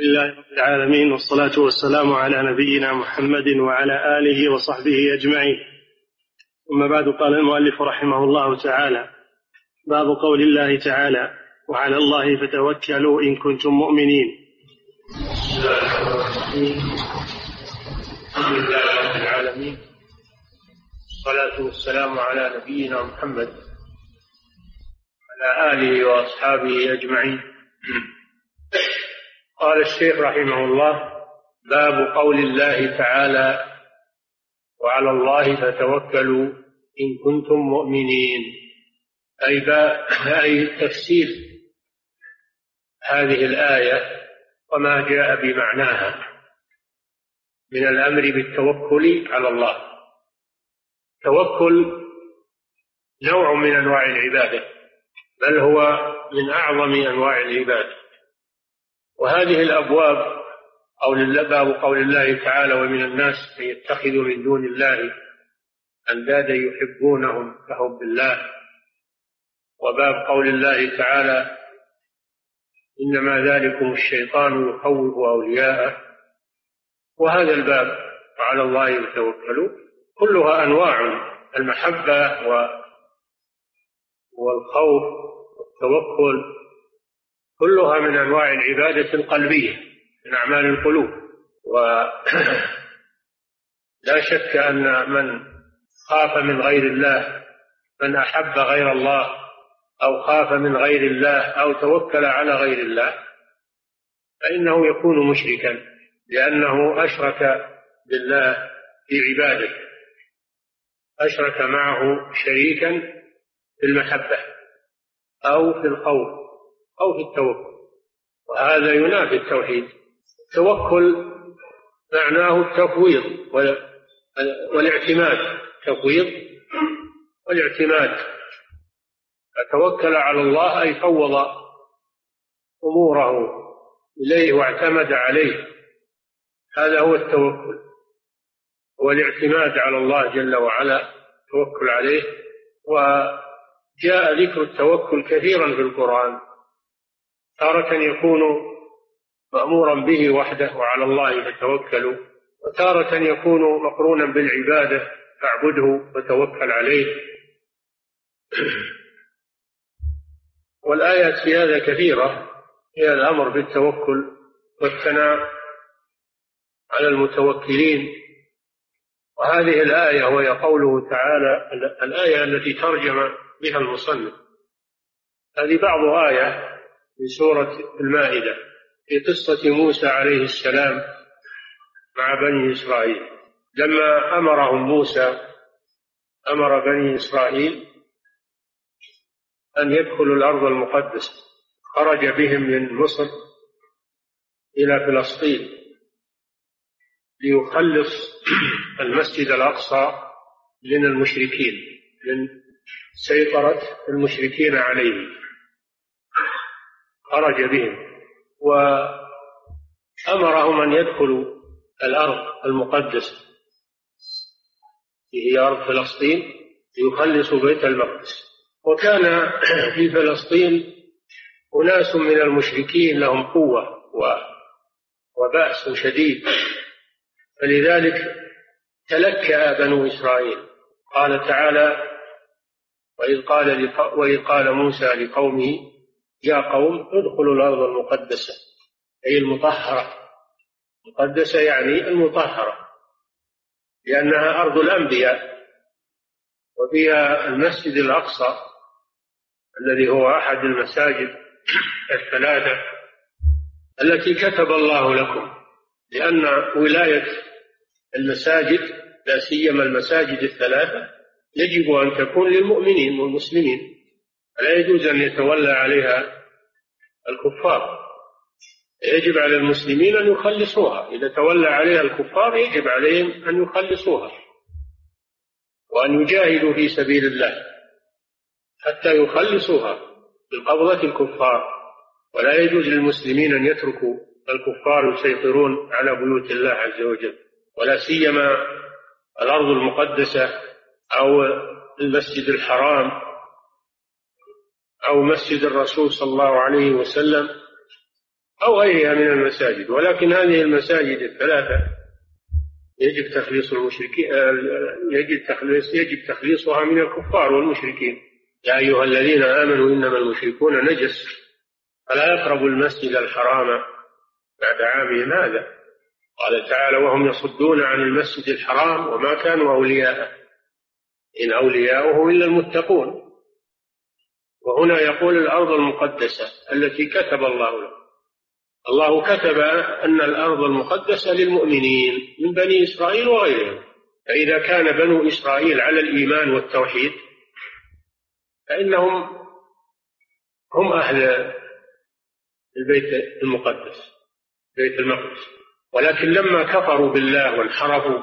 لله رب العالمين والصلاة والسلام على نبينا محمد وعلى آله وصحبه أجمعين. ثم بعد قال المؤلف رحمه الله تعالى باب قول الله تعالى وعلى الله فتوكلوا إن كنتم مؤمنين الحمد لله رب العالمين والصلاة والسلام على نبينا محمد وعلى آله وأصحابه أجمعين. قال الشيخ رحمه الله باب قول الله تعالى وعلى الله فتوكلوا إن كنتم مؤمنين أي, أي تفسير هذه الآية وما جاء بمعناها من الأمر بالتوكل على الله. التوكل نوع من أنواع العبادة بل هو من أعظم أنواع العبادة. وهذه الأبواب أو باب قول الله تعالى ومن الناس من يتخذ من دون الله أندادا يحبونهم كحب الله. وباب قول الله تعالى إنما ذلكم الشيطان يخوف أولياءه. وهذا الباب وعلى الله يتوكلوا كلها أنواع المحبة والخوف والتوكل كلها من أنواع العبادة القلبية من أعمال القلوب. ولا شك أن من خاف من غير الله من أحب غير الله أو خاف من غير الله أو توكل على غير الله فإنه يكون مشركا لأنه أشرك بالله في عبادته. أشرك معه شريكا في المحبة أو في الخوف. أو في التوكل. وهذا ينافي التوحيد. التوكل معناه التفويض والاعتماد. تفويض والاعتماد. فتوكل على الله أي فوض أموره إليه واعتمد عليه. هذا هو التوكل. والاعتماد على الله جل وعلا. التوكل عليه. وجاء ذكر التوكل كثيرا في القرآن. تارة يكون مأمورا به وحده وعلى الله فتوكلوا وتارة يكون مقرونا بالعبادة فاعبده وتوكل عليه. والآيات في هذا كثيرة هي الأمر بالتوكل والثناء على المتوكلين. وهذه الآية وهي قوله تعالى الآية التي ترجم بها المصنف. هذه بعض آية في سورة المائدة في قصة موسى عليه السلام مع بني إسرائيل. لما أمرهم موسى أمر بني إسرائيل أن يدخلوا الأرض المقدسة. خرج بهم من مصر إلى فلسطين ليخلص المسجد الأقصى من المشركين من سيطرة المشركين عليه. خرج بهم وأمرهم أن يدخلوا الأرض المقدسة. هي أرض فلسطين ليخلصوا بيت المقدس. وكان في فلسطين أناس من المشركين لهم قوة وبأس شديد. فلذلك تلكأ بنو إسرائيل. قال تعالى وإذ قال وإذ قال موسى لقومه يا قوم ادخلوا الأرض المقدسة أي المطهرة. مقدسة يعني المطهرة لأنها أرض الأنبياء وفيها المسجد الأقصى الذي هو أحد المساجد الثلاثة التي كتب الله لكم لأن ولاية المساجد لا سيما المساجد الثلاثة يجب أن تكون للمؤمنين والمسلمين. لا يجوز أن يتولى عليها الكفار. يجب على المسلمين أن يخلصوها. إذا تولى عليها الكفار يجب عليهم أن يخلصوها وأن يجاهدوا في سبيل الله حتى يخلصوها من قبضة الكفار. ولا يجوز للمسلمين أن يتركوا الكفار يسيطرون على بيوت الله عز وجل ولا سيما الأرض المقدسة أو المسجد الحرام. أو مسجد الرسول صلى الله عليه وسلم أو غيرها من المساجد. ولكن هذه المساجد الثلاثة يجب تخليص المشركين يجب تخليص يجب تخليصها من الكفار والمشركين. يا أيها الذين آمنوا إنما المشركون نجس. فلا يقربوا المسجد الحرام بعد عامهم هذا. قال تعالى وهم يصدون عن المسجد الحرام وما كانوا أولياءه. إن أولياؤه إلا المتقون. وهنا يقول الأرض المقدسة التي كتب الله له. الله كتب أن الأرض المقدسة للمؤمنين من بني إسرائيل وغيرهم. فإذا كان بنو إسرائيل على الإيمان والتوحيد فإنهم هم أهل البيت المقدس بيت المقدس. ولكن لما كفروا بالله وانحرفوا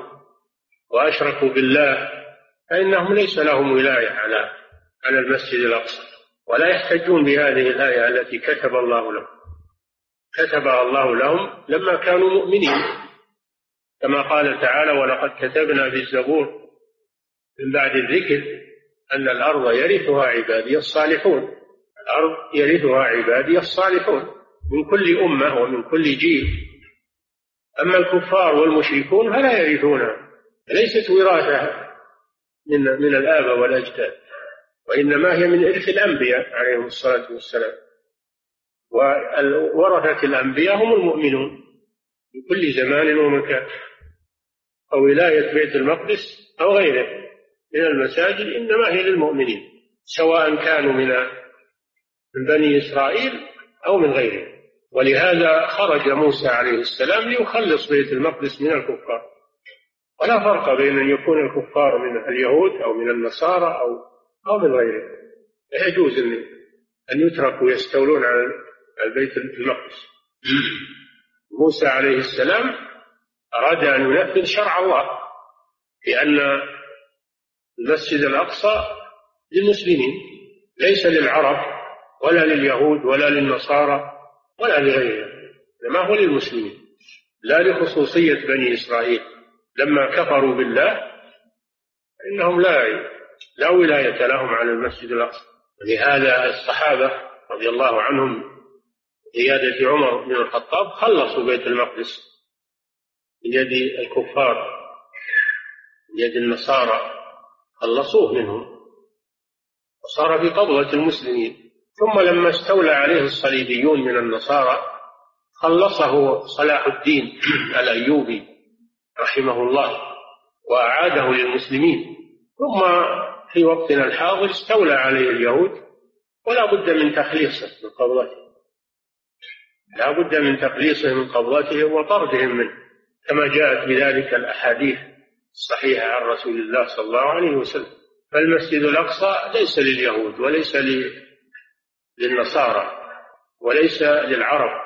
وأشركوا بالله فإنهم ليس لهم ولاية على على المسجد الأقصى. ولا يحتجون بهذه الآية التي كتب الله لهم. كتبها الله لهم لما كانوا مؤمنين. كما قال تعالى ولقد كتبنا في الزبور من بعد الذكر أن الأرض يرثها عبادي الصالحون. الأرض يرثها عبادي الصالحون من كل أمة ومن كل جيل. أما الكفار والمشركون فلا يرثونها ليست وراثة من من الآباء والأجداد. وإنما هي من إرث الأنبياء عليهم الصلاة والسلام. وورثة الأنبياء هم المؤمنون في كل زمان ومكان وولاية بيت المقدس أو غيره من المساجد إنما هي للمؤمنين سواء كانوا من من بني إسرائيل أو من غيرهم. ولهذا خرج موسى عليه السلام ليخلص بيت المقدس من الكفار. ولا فرق بين أن يكون الكفار من اليهود أو من النصارى أو أو من غيرهم يجوز أن أن يتركوا يستولون على البيت المقدس. موسى عليه السلام أراد أن ينفذ شرع الله لأن المسجد الأقصى للمسلمين ليس للعرب ولا لليهود ولا للنصارى ولا لغيرهم إنما هو للمسلمين. لا لخصوصية بني إسرائيل. لما كفروا بالله إنهم لا لا ولاية لهم على المسجد الأقصى. ولهذا الصحابة رضي الله عنهم قيادة عمر بن الخطاب خلصوا بيت المقدس من يد الكفار من يد النصارى خلصوه منهم. وصار في قبضة المسلمين. ثم لما استولى عليه الصليبيون من النصارى خلصه صلاح الدين الأيوبي رحمه الله وأعاده للمسلمين. ثم في وقتنا الحاضر استولى عليه اليهود ولا بد من تخليصه من قبضته. لا بد من تخليصه من قبضته وطردهم منه كما جاءت بذلك الأحاديث الصحيحة عن رسول الله صلى الله عليه وسلم. فالمسجد الأقصى ليس لليهود وليس للنصارى وليس للعرب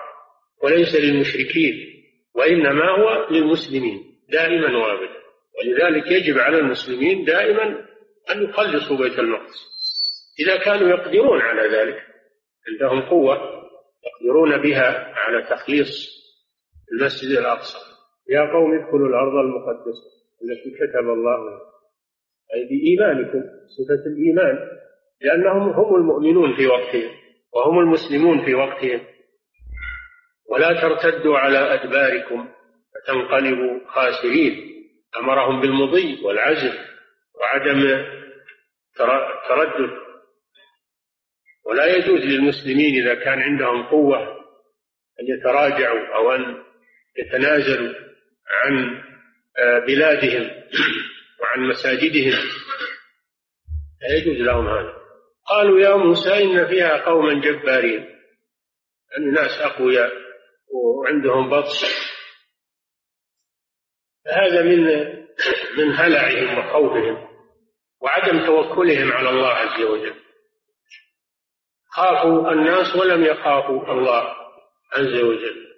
وليس للمشركين وإنما هو للمسلمين دائما وابدا. ولذلك يجب على المسلمين دائما أن يخلصوا بيت المقدس. إذا كانوا يقدرون على ذلك عندهم قوة يقدرون بها على تخليص المسجد الأقصى. يا قوم ادخلوا الأرض المقدسة التي كتب الله أي بإيمانكم صفة الإيمان لأنهم هم المؤمنون في وقتهم وهم المسلمون في وقتهم. ولا ترتدوا على أدباركم فتنقلبوا خاسرين. أمرهم بالمضي والعزم. وعدم تردد. ولا يجوز للمسلمين إذا كان عندهم قوة أن يتراجعوا أو أن يتنازلوا عن آه، بلادهم وعن مساجدهم. لا يجوز لهم هذا. قالوا يا موسى إن فيها قوما جبارين. يعني ناس أقوياء وعندهم بطش. هذا من من هلعهم وخوفهم. وعدم توكلهم على الله عز وجل. خافوا الناس ولم يخافوا الله عز وجل.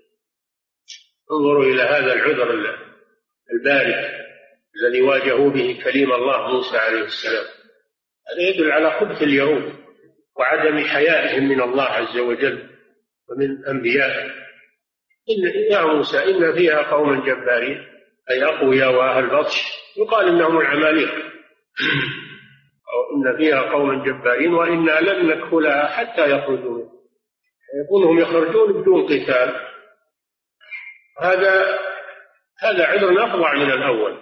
انظروا إلى هذا العذر البارد الذي واجهوا به كليم الله موسى عليه السلام. هذا يدل على خبث اليهود وعدم حيائهم من الله عز وجل ومن أنبيائه. إن يا موسى إن فيها قوما جبارين أي أقوياء وأهل بطش يقال إنهم العماليق. أو إن فيها قوما جبارين وإنا لن ندخلها حتى يخرجوا. يكونهم يخرجون بدون قتال. هذا هذا عذر أفظع من الأول.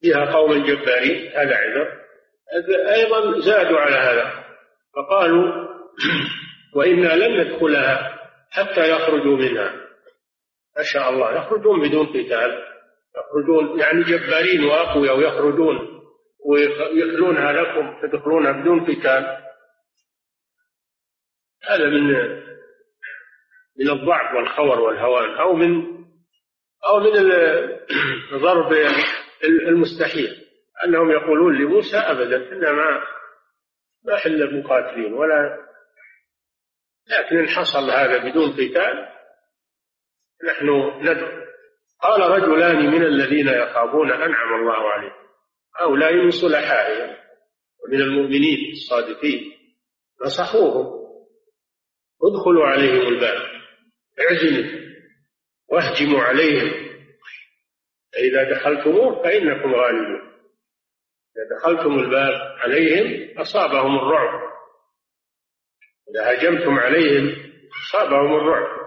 فيها قوم جبارين هذا عذر. أيضا زادوا على هذا. فقالوا وإنا لن ندخلها حتى يخرجوا منها. ما شاء الله يخرجون بدون قتال. يخرجون يعني جبارين وأقوياء ويخرجون. ويخلونها لكم تدخلونها بدون قتال. هذا من من الضعف والخور والهوان أو من أو من ضرب المستحيل. أنهم يقولون لموسى أبدا إنما ما ما حل المقاتلين ولا لكن إن حصل هذا بدون قتال نحن ندعو. قال رجلان من الذين يخافون أنعم الله عليهم. هؤلاء من صلحائهم ومن المؤمنين الصادقين نصحوهم. ادخلوا عليهم الباب. اعزلوا واهجموا عليهم. فإذا دخلتموه فإنكم غالبون. إذا دخلتم الباب عليهم أصابهم الرعب. إذا هجمتم عليهم أصابهم الرعب.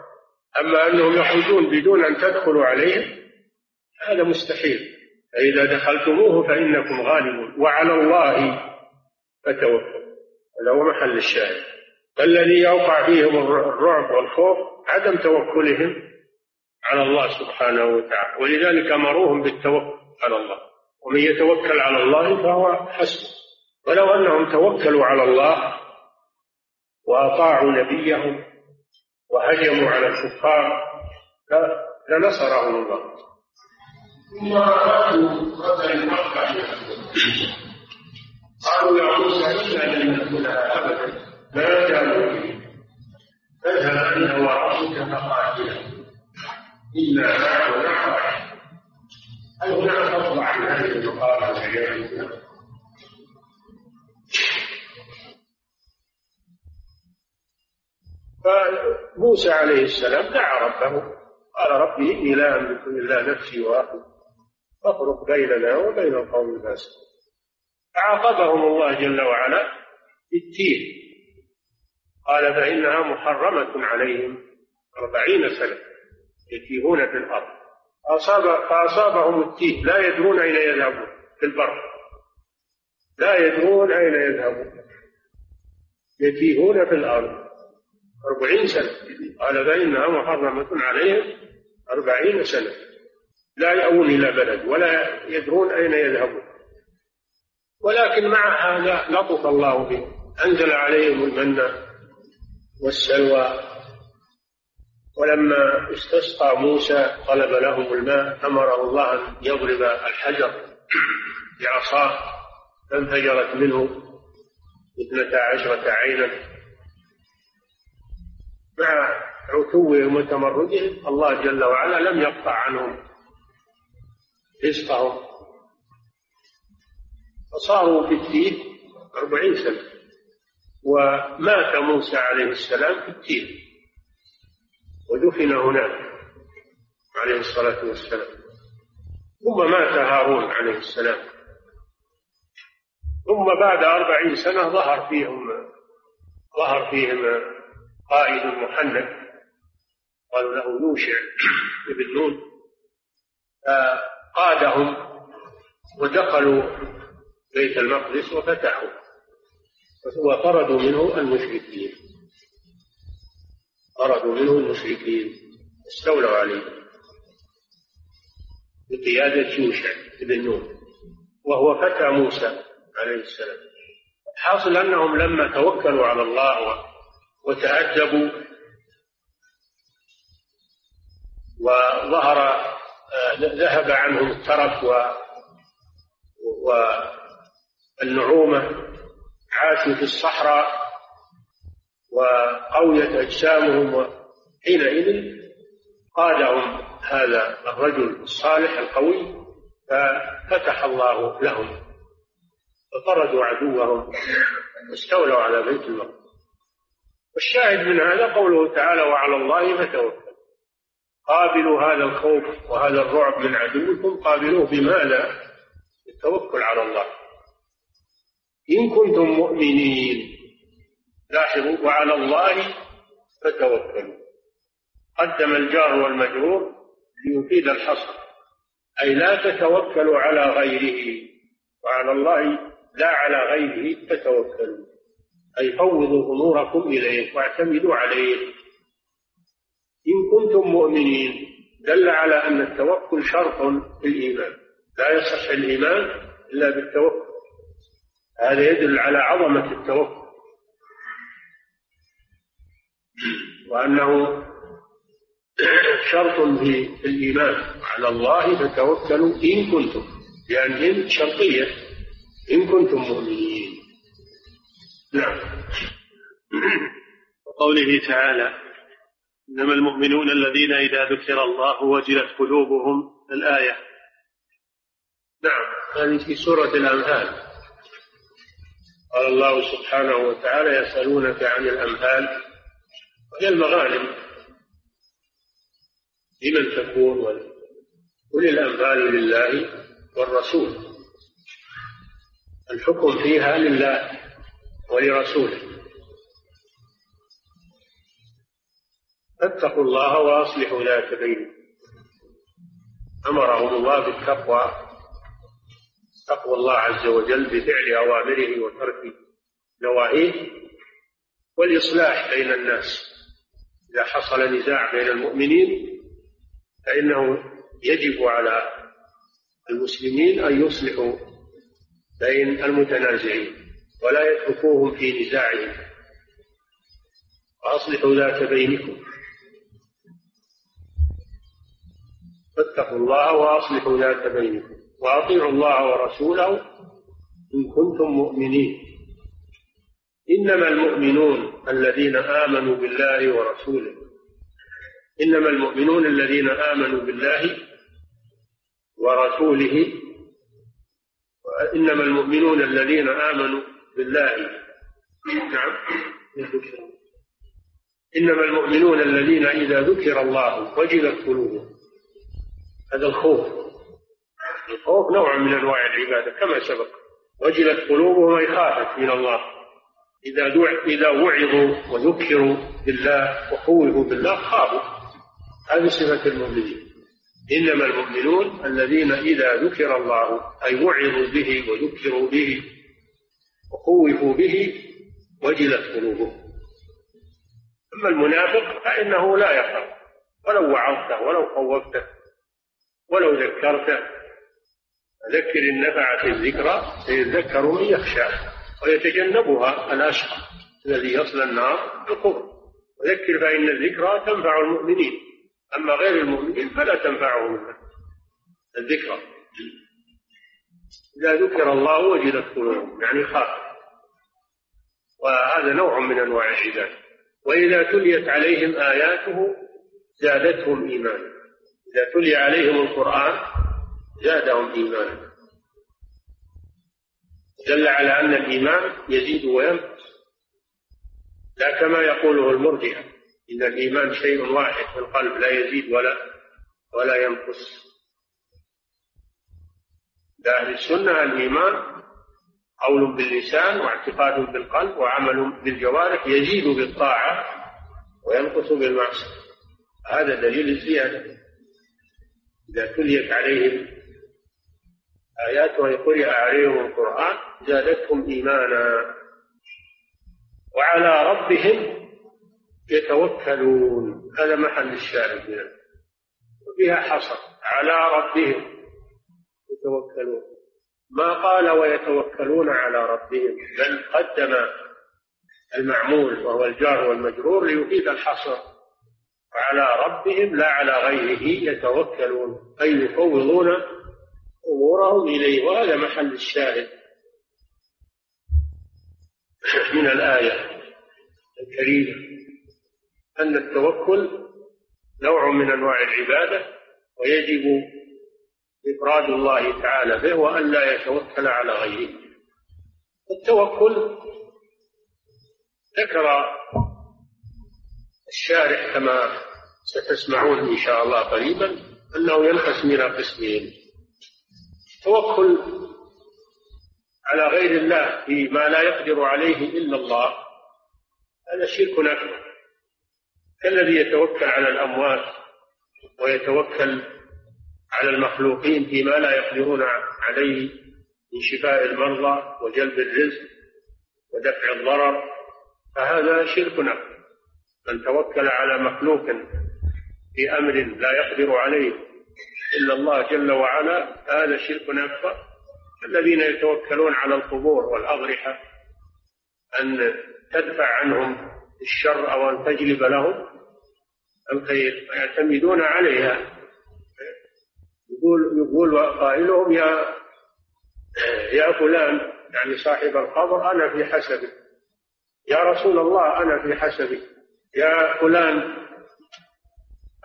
أما أنهم يخرجون بدون أن تدخلوا عليهم هذا مستحيل. فإذا دخلتموه فإنكم غالبون. وعلى الله فتوكلوا هذا هو محل الشاهد. الذي يوقع فيهم الرعب والخوف عدم توكلهم على الله سبحانه وتعالى. ولذلك أمروهم بالتوكل على الله. ومن يتوكل على الله فهو حسبه. ولو أنهم توكلوا على الله وأطاعوا نبيهم وهجموا على الكفار لنصرهم الله. ثم أرادوا قتل مكة قالوا يا موسى إنا لن ندخلها أبدا ما جاءوا به اذهب أنت وربك فقاتلا إلا نحن نحن هناك فضل عن هذه المقابله والعياذ فموسى عليه السلام دعا ربه. قال ربي إني لا أملك إلا نفسي واخي فافرق بيننا وبين القوم الفاسقين. فعاقبهم الله جل وعلا بالتيه قال فإنها محرمة عليهم أربعين سنة يتيهون في الأرض. أصاب فأصابهم التيه لا يدرون أين يذهبون. في البر. لا يدرون أين يذهبون. يتيهون في الأرض. أربعين سنة. قال فإنها محرمة عليهم أربعين سنة. لا يأوون إلى بلد ولا يدرون أين يذهبون. ولكن مع هذا لطف الله بهم أنزل عليهم المن والسلوى. ولما استسقى موسى طلب لهم الماء أمره الله أن يضرب الحجر بعصاه. فانفجرت منه اثنتا عشرة عينا. مع عتوهم وتمردهم الله جل وعلا لم يقطع عنهم. رزقهم فصاروا في التيه أربعين سنة. ومات موسى عليه السلام في التيه ودفن هناك عليه الصلاة والسلام. ثم مات هارون عليه السلام. ثم بعد أربعين سنة ظهر فيهم ظهر فيهم قائد محنك. قالوا له يوشع ابن نون. قادهم ودخلوا بيت المقدس وفتحوا وطردوا منه المشركين. طردوا منه المشركين استولوا عليه بقيادة يوشع بن نون وهو فتى موسى عليه السلام. حاصل أنهم لما توكلوا على الله وتأدبوا وظهر ذهب عنهم الترف و والنعومة عاشوا في الصحراء وقويت أجسامهم حينئذ قادهم هذا الرجل الصالح القوي ففتح الله لهم فطردوا عدوهم واستولوا على بيت المقدس. والشاهد من هذا قوله تعالى وعلى الله فتوكل. قابلوا هذا الخوف وهذا الرعب من عدوكم قابلوه بماذا؟ بالتوكل على الله. إن كنتم مؤمنين لاحظوا وعلى الله فتوكلوا. قدم الجار والمجرور ليفيد الحصر. أي لا تتوكلوا على غيره وعلى الله لا على غيره فتوكلوا. أي فوضوا أموركم إليه واعتمدوا عليه. إن كنتم مؤمنين دل على أن التوكل شرط في الإيمان لا يصح الإيمان إلا بالتوكل. هذا يدل على عظمة التوكل. وأنه شرط في الإيمان على الله فتوكلوا إن كنتم. لأن يعني إن شرطية. إن كنتم مؤمنين. نعم. وقوله تعالى إنما المؤمنون الذين إذا ذكر الله وجلت قلوبهم الآية. نعم هذه في سورة الأنفال. قال الله سبحانه وتعالى يسألونك عن الأنفال وهي المغانم. لمن تكون قل الأنفال لله والرسول. الحكم فيها لله ولرسوله. فاتقوا الله واصلحوا ذات بينكم. أمرهم الله بالتقوى تقوى الله عز وجل بفعل أوامره وترك نواهيه والإصلاح بين الناس. إذا حصل نزاع بين المؤمنين فإنه يجب على المسلمين أن يصلحوا بين المتنازعين ولا يتركوهم في نزاعهم. وأصلحوا ذات بينكم. فاتقوا الله وأصلحوا ذات بينكم. وأطيعوا الله ورسوله إن كنتم مؤمنين. إنما المؤمنون الذين آمنوا بالله ورسوله. إنما المؤمنون الذين آمنوا بالله ورسوله. إنما المؤمنون الذين آمنوا بالله. نعم. إنما المؤمنون الذين إذا ذكر الله وجلت قلوبهم. هذا الخوف. الخوف نوع من أنواع العبادة كما سبق. وجلت قلوبهم أي خافت من الله. إذا إذا وعظوا وذكروا بالله وخوفوا بالله خافوا. هذه صفة المؤمنين. إنما المؤمنون الذين إذا ذكر الله أي وعظوا به وذكروا به وخوفوا به وجلت قلوبهم. أما المنافق فإنه لا يخاف. ولو وعظته ولو خوفته. ولو ذكرته ذكر إن نفعت الذكرى سيذكر من يخشى ويتجنبها الأشقى الذي يصل النار بالقبر. وذكر فإن الذكرى تنفع المؤمنين أما غير المؤمنين فلا تنفعهم الذكرى. إذا ذكر الله وجدت قلوبهم يعني خاف. وهذا نوع من أنواع العبادة. وإذا تليت عليهم آياته زادتهم إيمانا. إذا تلي عليهم القرآن زادهم إيمانا. دل على أن الإيمان يزيد وينقص. لا كما يقوله المرجئة إن الإيمان شيء واحد في القلب لا يزيد ولا ولا ينقص. لأهل السنة الإيمان قول باللسان واعتقاد بالقلب وعمل بالجوارح يزيد بالطاعة وينقص بالمعصية. هذا دليل الزيادة. إذا تليت عليهم آياته قرئ عليهم القرآن زادتهم إيمانا وعلى ربهم يتوكلون. هذا محل الشاهد وفيها حصر. على ربهم يتوكلون. ما قال ويتوكلون على ربهم بل قدم المعمول وهو الجار والمجرور ليفيد الحصر. وعلى ربهم لا على غيره يتوكلون أي يفوضون أمورهم إليه وهذا محل الشاهد من الآية الكريمة أن التوكل نوع من أنواع العبادة ويجب إفراد الله تعالى به وأن لا يتوكل على غيره. التوكل ذكر الشارح كما ستسمعون إن شاء الله قريبا أنه ينقسم إلى قسمين. توكل على غير الله فيما لا يقدر عليه إلا الله. هذا شرك أكبر كالذي يتوكل على الأموات ويتوكل على المخلوقين فيما لا يقدرون عليه من شفاء المرضى وجلب الرزق ودفع الضرر فهذا شرك أكبر من توكل على مخلوق في أمر لا يقدر عليه إلا الله جل وعلا هذا شرك أكبر. الذين يتوكلون على القبور والأضرحة أن تدفع عنهم الشر أو أن تجلب لهم الخير ويعتمدون عليها. يقول يقول قائلهم يا يا فلان يعني صاحب القبر أنا في حسبك. يا رسول الله أنا في حسبك. يا فلان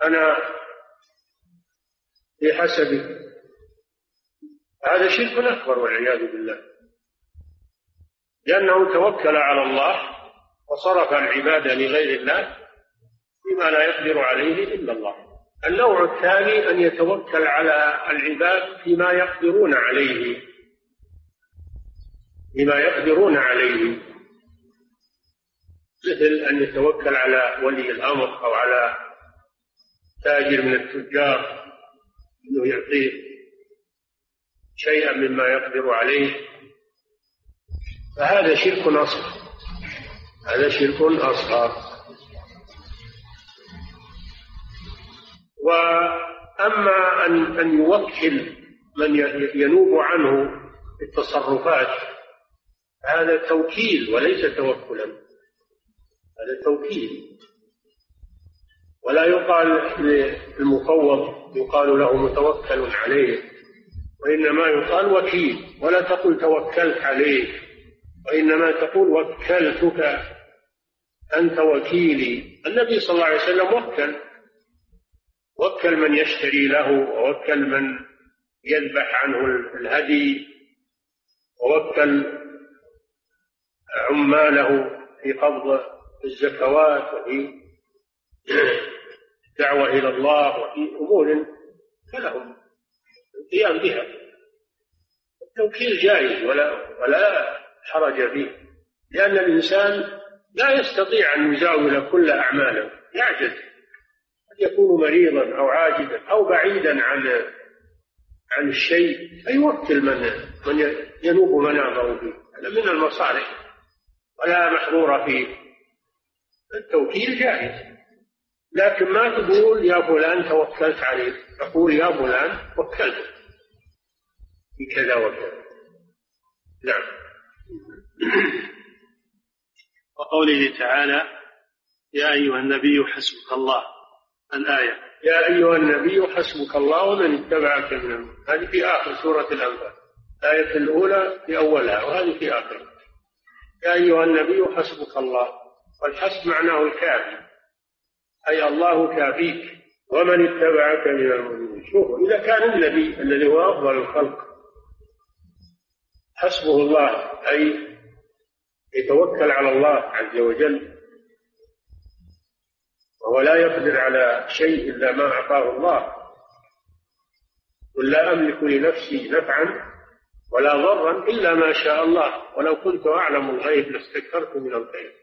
أنا في حسبك هذا شرك أكبر والعياذ بالله. لأنه توكل على الله وصرف العبادة لغير الله فيما لا يقدر عليه إلا الله. النوع الثاني أن يتوكل على العباد فيما يقدرون عليه. فيما يقدرون عليه. مثل أن يتوكل على ولي الأمر أو على تاجر من التجار أنه يعطيه شيئا مما يقدر عليه. فهذا شرك أصغر. هذا شرك أصغر. وأما أن أن يوكل من ينوب عنه التصرفات هذا توكيل وليس توكلا. هذا توكيل ولا يقال للمفوض يقال له متوكل عليه وإنما يقال وكيل ولا تقل توكلت عليه وإنما تقول وكلتك أنت وكيلي. النبي صلى الله عليه وسلم وكل وكل من يشتري له ووكل من يذبح عنه الهدي ووكل عماله في قبض الزكوات وفي الدعوة إلى الله وفي أمور فلهم القيام بها. التوكيل جائز ولا ولا حرج فيه لأن الإنسان لا يستطيع أن يزاول كل أعماله يعجز. قد يكون مريضا أو عاجزا أو بعيدا عن عن الشيء فيوكل من من ينوب منامه فيه. هذا من المصالح ولا محظور فيه. التوكيل جائز. لكن ما تقول يا فلان توكلت عليك تقول يا فلان وكلت. في كذا وكذا. نعم. وقوله تعالى يا أيها النبي حسبك الله. الآية. يا أيها النبي حسبك الله ومن اتبعك من هذه في آخر سورة الأنفال. الآية الأولى في أولها وهذه في آخرها. يا أيها النبي حسبك الله. والحسب معناه الكافي. أي الله كافيك ومن اتبعك من المؤمنين. شوفوا إذا كان النبي الذي هو أفضل الخلق حسبه الله أي يتوكل على الله عز وجل وهو لا يقدر على شيء إلا ما أعطاه الله قل لا أملك لنفسي نفعا ولا ضرا إلا ما شاء الله. ولو كنت أعلم الغيب لاستكثرت من الخير.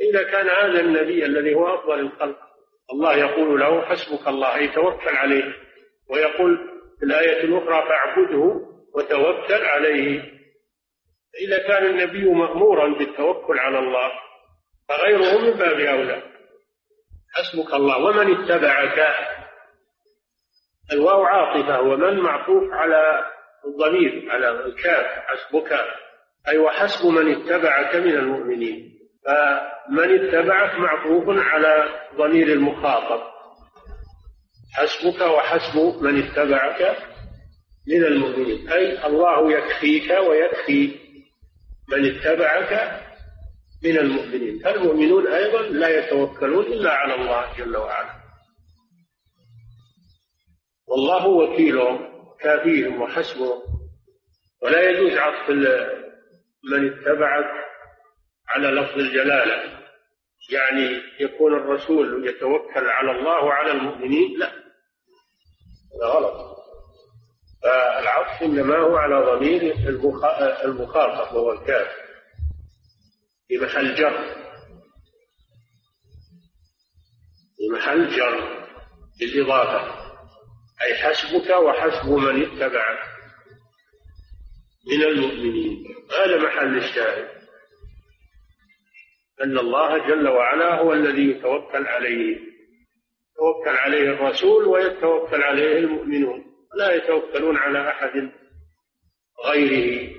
إذا كان هذا النبي الذي هو أفضل الخلق الله يقول له حسبك الله أي توكل عليه ويقول في الآية الأخرى فاعبده وتوكل عليه. إذا كان النبي مأمورا بالتوكل على الله فغيره من باب أولى. حسبك الله ومن اتبعك؟ الواو عاطفة ومن معطوف على الضمير على الكاف حسبك. أي وحسب من اتبعك من المؤمنين. فمن اتبعك معطوف على ضمير المخاطب. حسبك وحسب من اتبعك من المؤمنين. أي الله يكفيك ويكفي من اتبعك من المؤمنين. فالمؤمنون أيضا لا يتوكلون إلا على الله جل وعلا. والله وكيلهم كافيهم وحسبهم. ولا يجوز عطف من اتبعك على لفظ الجلالة. يعني يكون الرسول يتوكل على الله وعلى المؤمنين؟ لا. هذا غلط. فالعطف إنما هو على ضمير المخاطب وهو الكافر. في محل جر. في محل جر بالإضافة أي حسبك وحسب من اتبعك. من المؤمنين. هذا محل الشاهد. أن الله جل وعلا هو الذي يتوكل عليه. يتوكل عليه الرسول ويتوكل عليه المؤمنون. لا يتوكلون على أحد غيره.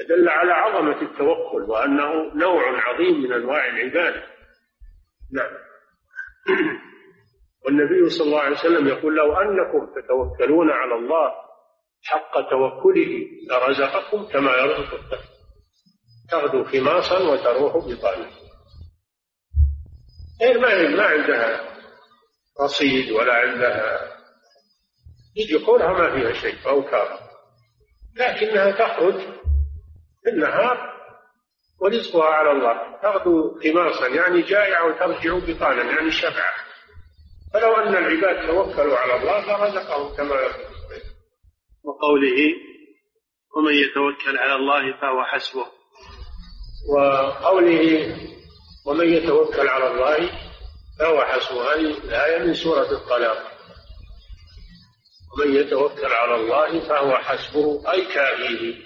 يدل على عظمة التوكل وأنه نوع عظيم من أنواع العبادة. نعم. والنبي صلى الله عليه وسلم يقول لو أنكم تتوكلون على الله حق توكله لرزقكم كما يرزق الطير تغدو خماصا وتروح بطانة. غير ما ما عندها رصيد ولا عندها يجي قولها ما فيها شيء أو كار لكنها تخرج في النهار ورزقها على الله. تغدو خماصا يعني جائعة وترجع بطانا يعني شبعة. فلو أن العباد توكلوا على الله لرزقهم كما وقوله ومن يتوكل على الله فهو حسبه. وقوله ومن يتوكل على الله فهو حسبه. هذه الآية من سورة الطلاق. ومن يتوكل على الله فهو حسبه أي كافيه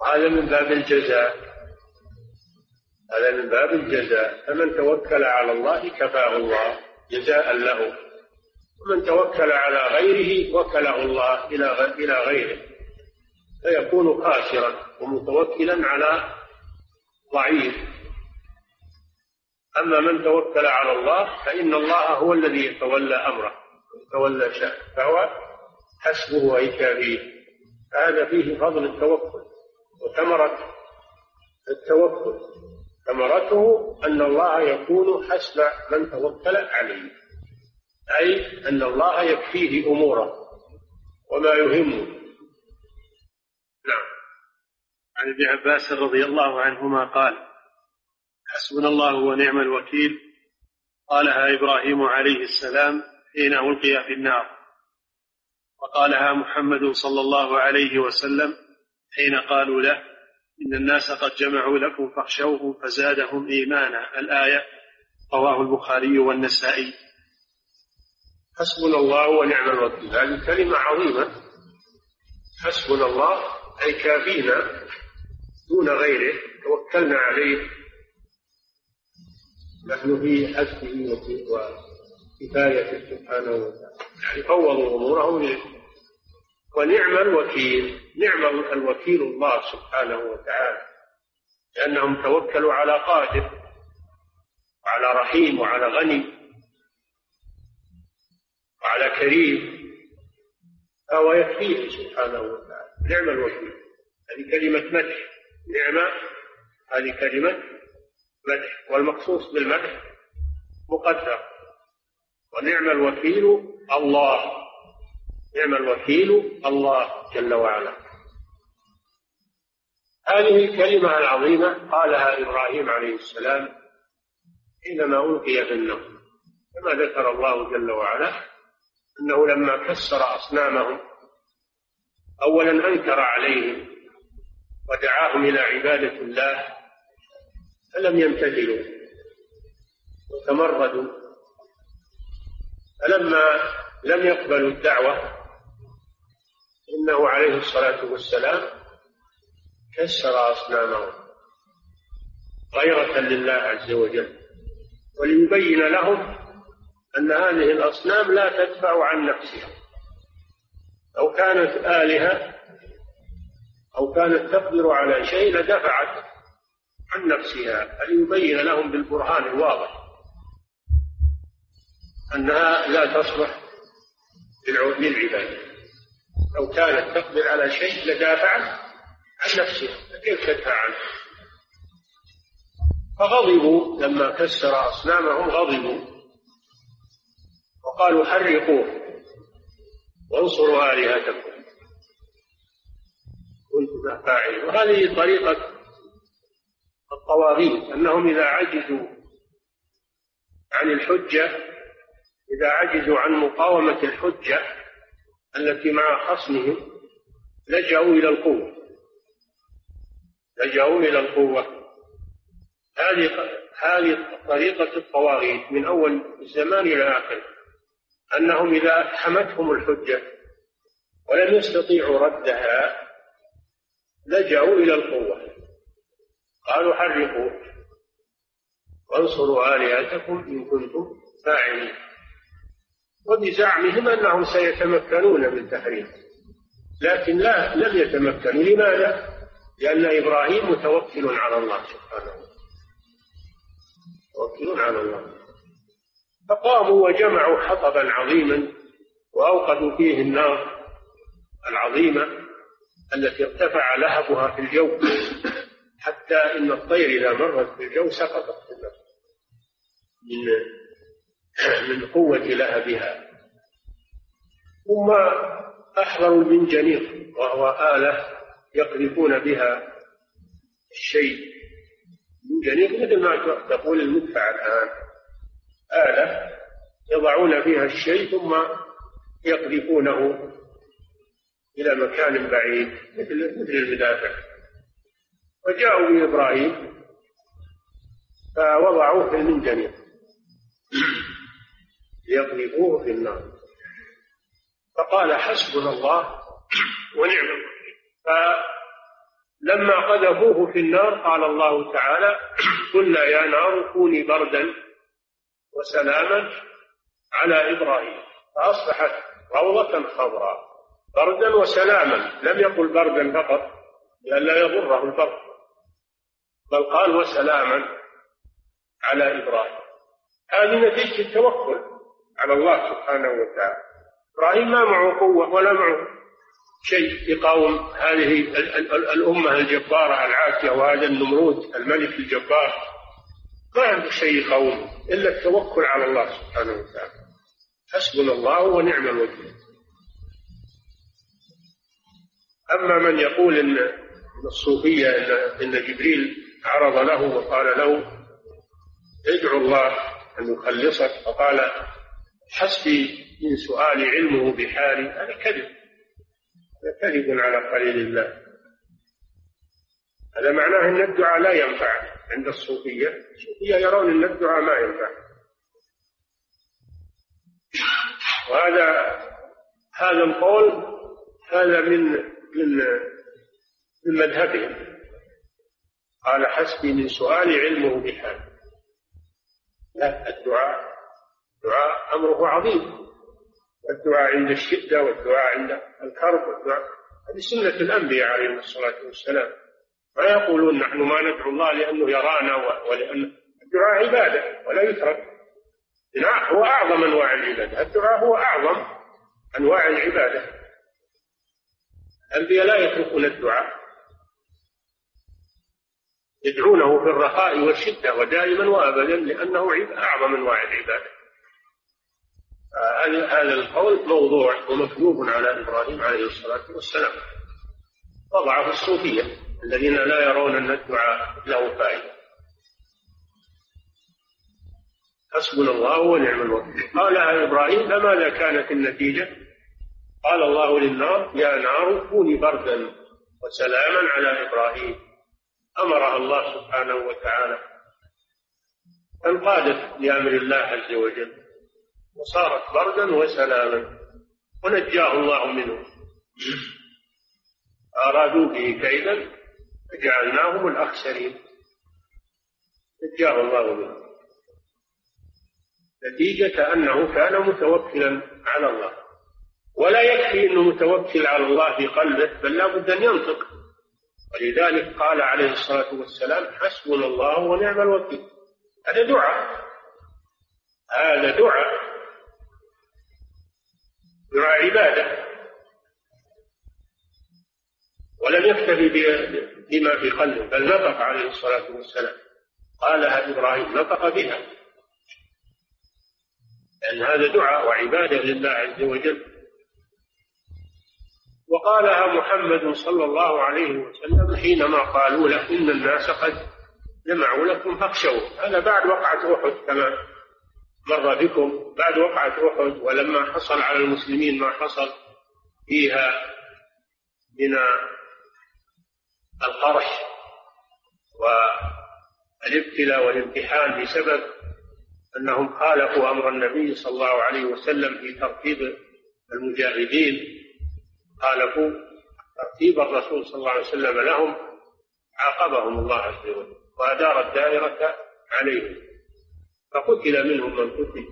وهذا من باب الجزاء. هذا من باب الجزاء. فمن توكل على الله كفاه الله جزاء له. ومن توكل على غيره وكله الله إلى إلى غيره. فيكون خاسرا ومتوكلا على ضعيف. أما من توكل على الله فإن الله هو الذي يتولى أمره يتولى شأنه فهو حسبه أي كافيه هذا فيه فضل التوكل وثمرة التوكل. ثمرته أن الله يكون حسب من توكل عليه أي أن الله يكفيه أموره وما يهمه نعم عن ابن عباس رضي الله عنهما قال حسبنا الله ونعم الوكيل. قالها إبراهيم عليه السلام حين ألقي في النار. وقالها محمد صلى الله عليه وسلم حين قالوا له إن الناس قد جمعوا لكم فاخشوهم فزادهم إيمانا. الآية رواه البخاري والنسائي. حسبنا الله ونعم الوكيل. هذه كلمة عظيمة. حسبنا الله أي كافينا. دون غيره توكلنا عليه. نحن في حسبه وكفايته سبحانه وتعالى. يعني فوضوا أمورهم إليه ونعم الوكيل. نعم الوكيل الله سبحانه وتعالى. لأنهم توكلوا على قادر وعلى رحيم وعلى غني وعلى كريم. فهو يكفيه سبحانه وتعالى. نعم الوكيل. هذه كلمة مدح. نعمة. هذه كلمة مدح والمخصوص بالمدح مقدر. ونعم الوكيل الله. نعم الوكيل الله جل وعلا. هذه الكلمة العظيمة قالها إبراهيم عليه السلام حينما ألقي في النار كما ذكر الله جل وعلا أنه لما كسر أصنامهم أولا أنكر عليهم ودعاهم إلى عبادة الله فلم يمتثلوا وتمردوا. فلما لم يقبلوا الدعوة إنه عليه الصلاة والسلام كسر أصنامهم غيرة لله عز وجل. وليبين لهم أن هذه الأصنام لا تدفع عن نفسها. لو كانت آلهة أو كانت تقدر على شيء لدفعت عن نفسها فليبين لهم بالبرهان الواضح أنها لا تصلح للعباد. لو كانت تقدر على شيء لدافعت عن نفسها فكيف تدفع عنه؟ فغضبوا لما كسر أصنامهم غضبوا وقالوا حرقوه وانصروا آلهتكم. كنتم فاعلين وهذه طريقة الطواغيت أنهم إذا عجزوا عن الحجة إذا عجزوا عن مقاومة الحجة التي مع خصمهم لجأوا إلى القوة. لجأوا إلى القوة. هذه هذه طريقة الطواغيت من أول الزمان إلى آخره أنهم إذا أفحمتهم الحجة ولم يستطيعوا ردها لجأوا إلى القوة. قالوا حرقوا. وانصروا آلهتكم إن كنتم فاعلين. وبزعمهم أنهم سيتمكنون من تحريم لكن لا لم يتمكنوا. لماذا؟ لأن إبراهيم متوكل على الله سبحانه متوكل على الله. فقاموا وجمعوا حطبا عظيما وأوقدوا فيه النار العظيمة. التي ارتفع لهبها في الجو. حتى إن الطير إذا مرت في الجو سقطت من من قوة لهبها. ثم أحضروا المنجنيق وهو آلة يقذفون بها الشيء. المنجنيق مثل ما تقول المدفع الآن. آلة يضعون فيها الشيء ثم يقذفونه إلى مكان بعيد مثل مثل المدافع. وجاءوا بإبراهيم فوضعوه في المنجنيق ليقذفوه في النار. فقال حسبنا الله ونعم الوكيل. فلما قذفوه في النار قال الله تعالى قلنا يا نار كوني بردا وسلاما على إبراهيم. فأصبحت روضة خضراء. بردا وسلاما. لم يقل بردا فقط لئلا يضره البرد بل قال وسلاما على إبراهيم. هذه نتيجة التوكل على الله سبحانه وتعالى. إبراهيم ما معه قوة ولا معه شيء يقاوم هذه الأمة الجبارة العاتية وهذا النمرود الملك الجبار. ما عنده شيء يقاومه إلا التوكل على الله سبحانه وتعالى. حسبنا الله ونعم الوكيل. أما من يقول إن الصوفية إن, إن جبريل عرض له وقال له ادعو الله أن يخلصك فقال حسبي من سؤال علمه بحالي هذا كذب. هذا كذب على قليل الله. هذا معناه أن الدعاء لا ينفع عند الصوفية. الصوفية يرون أن الدعاء ما ينفع. وهذا هذا القول هذا من من من مذهبهم. قال حسبي من سؤال علمه بحالي لا الدعاء. الدعاء أمره عظيم. الدعاء عند الشدة والدعاء عند الكرب والدعاء. هذه سنة الأنبياء عليهم الصلاة والسلام. ما يقولون نحن ما ندعو الله لأنه يرانا ولأن الدعاء عبادة ولا يترك. هو أعظم أنواع العبادة. الدعاء هو أعظم أنواع العبادة. الأنبياء لا يتركون الدعاء. يدعونه في الرخاء والشدة ودائما وأبدا لأنه أعظم أنواع العبادة. هذا القول موضوع ومكذوب على إبراهيم عليه الصلاة والسلام. وضعه الصوفية الذين لا يرون أن الدعاء له فائدة. حسبنا الله ونعم الوكيل. قالها إبراهيم فماذا كانت النتيجة؟ قال الله للنار يا نار كوني بردا وسلاما على إبراهيم. أمرها الله سبحانه وتعالى. فانقادت لأمر الله عز وجل وصارت بردا وسلاما ونجاه الله منه. أرادوا به كيدا فجعلناهم الأخسرين. نجاه الله منه. نتيجة أنه كان متوكلا على الله. ولا يكفي أنه متوكل على الله في قلبه بل لا بد أن ينطق. ولذلك قال عليه الصلاة والسلام حسبنا الله ونعم الوكيل. هذا دعاء. هذا دعاء. دعاء عبادة. ولم يكتفي بما في قلبه بل نطق عليه الصلاة والسلام. قالها إبراهيم. نطق بها. لأن هذا دعاء وعبادة لله عز وجل. وقالها محمد صلى الله عليه وسلم حينما قالوا له إن الناس قد جمعوا لكم فاخشوا هذا بعد وقعة أحد كما مر بكم. بعد وقعة أحد ولما حصل على المسلمين ما حصل فيها من القرح الابتلاء والامتحان بسبب أنهم خالفوا أمر النبي صلى الله عليه وسلم في ترتيب المجاهدين. خالفوا ترتيب الرسول صلى الله عليه وسلم لهم عاقبهم الله عز وجل وأدار الدائرة عليهم. فقتل منهم من قتل.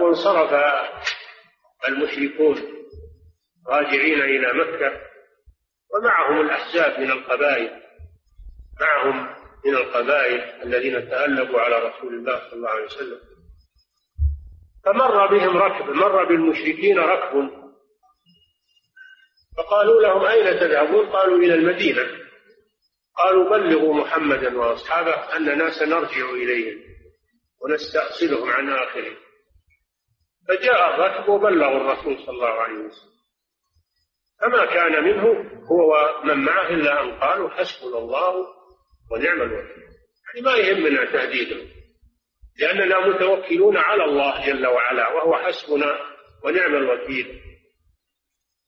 وانصرف المشركون راجعين إلى مكة. ومعهم الأحزاب من القبائل. معهم من القبائل الذين تألبوا على رسول الله صلى الله عليه وسلم. فمر بهم ركب مر بالمشركين ركب. فقالوا لهم أين تذهبون؟ قالوا إلى المدينة. قالوا بلغوا محمدا وأصحابه أننا سنرجع إليهم ونستأصلهم عن آخرهم. فجاء الركب وبلغوا الرسول صلى الله عليه وسلم. فما كان منه هو ومن معه إلا أن قالوا حسبنا الله ونعم الوكيل. يعني ما يهمنا تهديدهم. لأننا متوكلون على الله جل وعلا وهو حسبنا ونعم الوكيل.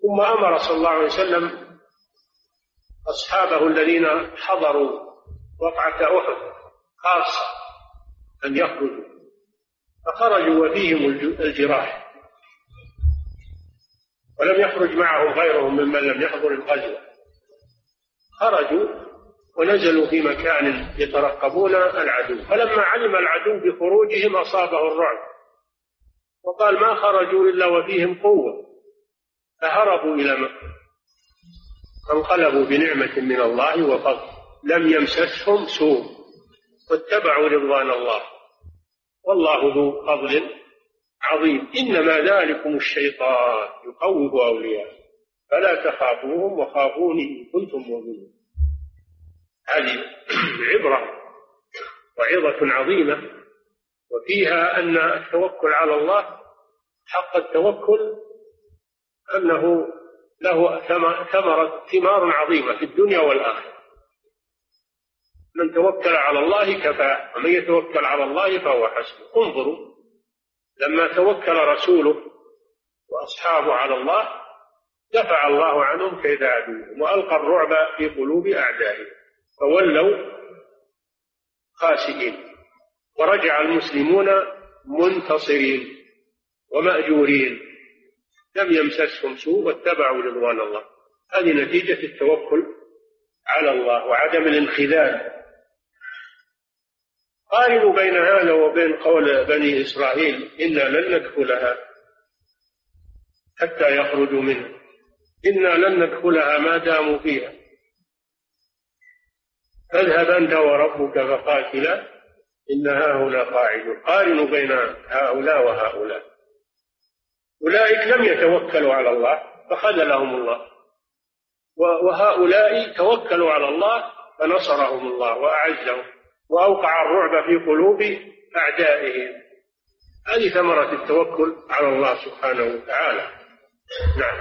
ثم أمر صلى الله عليه وسلم أصحابه الذين حضروا وقعة أحد خاصة أن يخرجوا فخرجوا وفيهم الجراح. ولم يخرج معهم غيرهم ممن لم يحضر الغزوة. خرجوا ونزلوا في مكان يترقبون العدو. فلما علم العدو بخروجهم أصابه الرعب. وقال ما خرجوا إلا وفيهم قوة. فهربوا إلى مكة. فانقلبوا بنعمة من الله وفضل. لم يمسسهم سوء. واتبعوا رضوان الله. والله ذو فضل عظيم. إنما ذلكم الشيطان. يخوف أولياء فلا تخافوهم وخافوني إن كنتم مؤمنين. هذه عبرة وعظة عظيمة وفيها أن التوكل على الله حق التوكل أنه له ثمرة ثمار عظيمة في الدنيا والآخرة. من توكل على الله كفاه ومن يتوكل على الله فهو حسبه. انظروا لما توكل رسوله وأصحابه على الله دفع الله عنهم كيد عدوهم وألقى الرعب في قلوب أعدائهم. فولوا خاسئين. ورجع المسلمون منتصرين ومأجورين. لم يمسسهم سوء واتبعوا رضوان الله. هذه نتيجة التوكل على الله وعدم الانخذال. قارنوا بين هذا وبين قول بني إسرائيل إنا لن ندخلها حتى يخرجوا منها. إنا لن ندخلها ما داموا فيها. فاذهب أنت وربك فقاتلا؟ إن هنا قاعدون. قارنوا بين هؤلاء وهؤلاء. أولئك لم يتوكلوا على الله فخذلهم الله. وهؤلاء توكلوا على الله فنصرهم الله وأعزهم وأوقع الرعب في قلوب أعدائهم. هذه ثمرة التوكل على الله سبحانه وتعالى. نعم.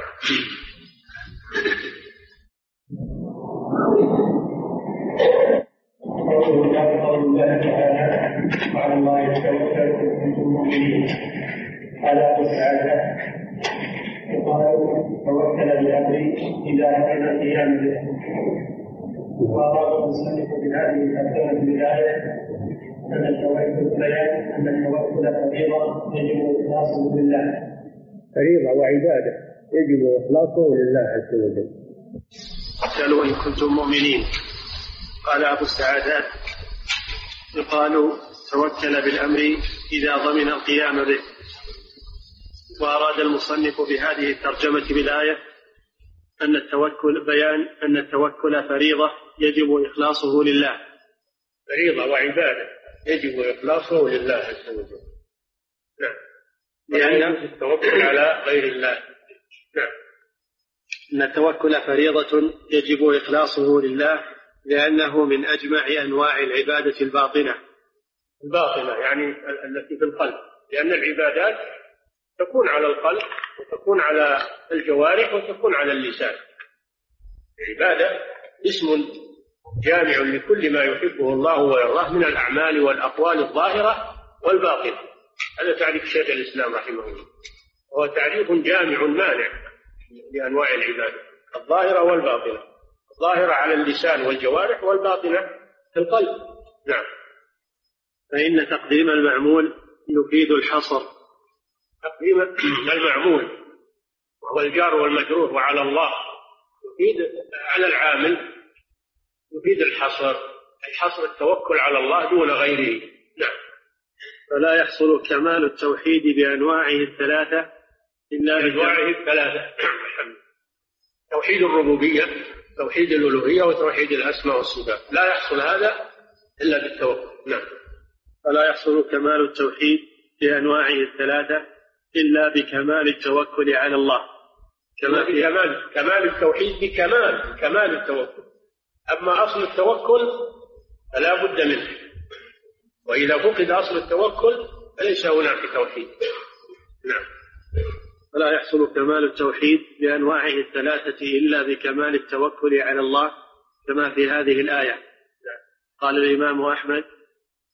قول الله تعالى وعلى الله يتوكل كنتم مؤمنين على تسعة وقال توكل بأمري إذا كان القيام به وأراد المصنف بهذه الترجمة البداية أن التوكل بيان أن التوكل فريضة يجب إخلاصه لله. فريضة وعبادة يجب إخلاصه لله عز وجل. قالوا إن كنتم مؤمنين. قال أبو السعادات يقال توكل بالأمر إذا ضمن القيام به. وأراد المصنف بهذه الترجمة بالآية أن التوكل بيان أن التوكل فريضة يجب إخلاصه لله. فريضة وعبادة يجب إخلاصه لله عز وجل. نعم. لأن التوكل على غير الله. نعم. أن التوكل فريضة يجب إخلاصه لله لأنه من أجمع أنواع العبادة الباطنة. الباطنة يعني التي في القلب. لأن العبادات تكون على القلب وتكون على الجوارح وتكون على اللسان. العبادة اسم جامع لكل ما يحبه الله ويرضاه من الأعمال والأقوال الظاهرة والباطنة. هذا تعريف شيخ الإسلام رحمه الله. وهو تعريف جامع مانع لأنواع العبادة الظاهرة والباطنة. ظاهرة على اللسان والجوارح والباطنة في القلب. نعم. فإن تقديم المعمول يفيد الحصر. تقديم المعمول وهو الجار والمجرور وعلى الله يفيد على العامل يفيد الحصر أي حصر التوكل على الله دون غيره. نعم. فلا يحصل كمال التوحيد بأنواعه الثلاثة إلا بأنواعه الثلاثة. توحيد الربوبية توحيد الألوهية وتوحيد الأسماء والصفات. لا يحصل هذا إلا بالتوكل نعم. فلا يحصل كمال التوحيد بأنواعه الثلاثة إلا بكمال التوكل على الله. كما في كمال كمال التوحيد بكمال كمال التوكل. أما أصل التوكل فلا بد منه. وإذا فقد أصل التوكل فليس هناك توحيد. نعم. فلا يحصل كمال التوحيد بأنواعه الثلاثة إلا بكمال التوكل على الله كما في هذه الآية. قال الإمام أحمد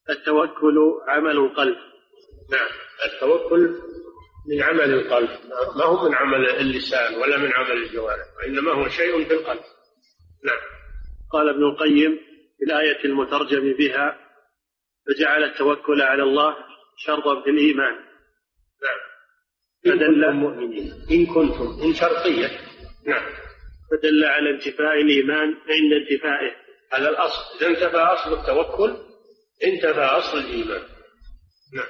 التوكل عمل القلب. نعم التوكل من عمل القلب. ما هو من عمل اللسان ولا من عمل الجوارح وإنما هو شيء في القلب. نعم. قال ابن القيم في الآية المترجم بها فجعل التوكل على الله شرطا في الإيمان. فدل مؤمنين إن كنتم إن شرطية. نعم. فدل على انتفاء الإيمان عند انتفائه على الأصل. إذا انتفى أصل التوكل انتفى أصل الإيمان. نعم.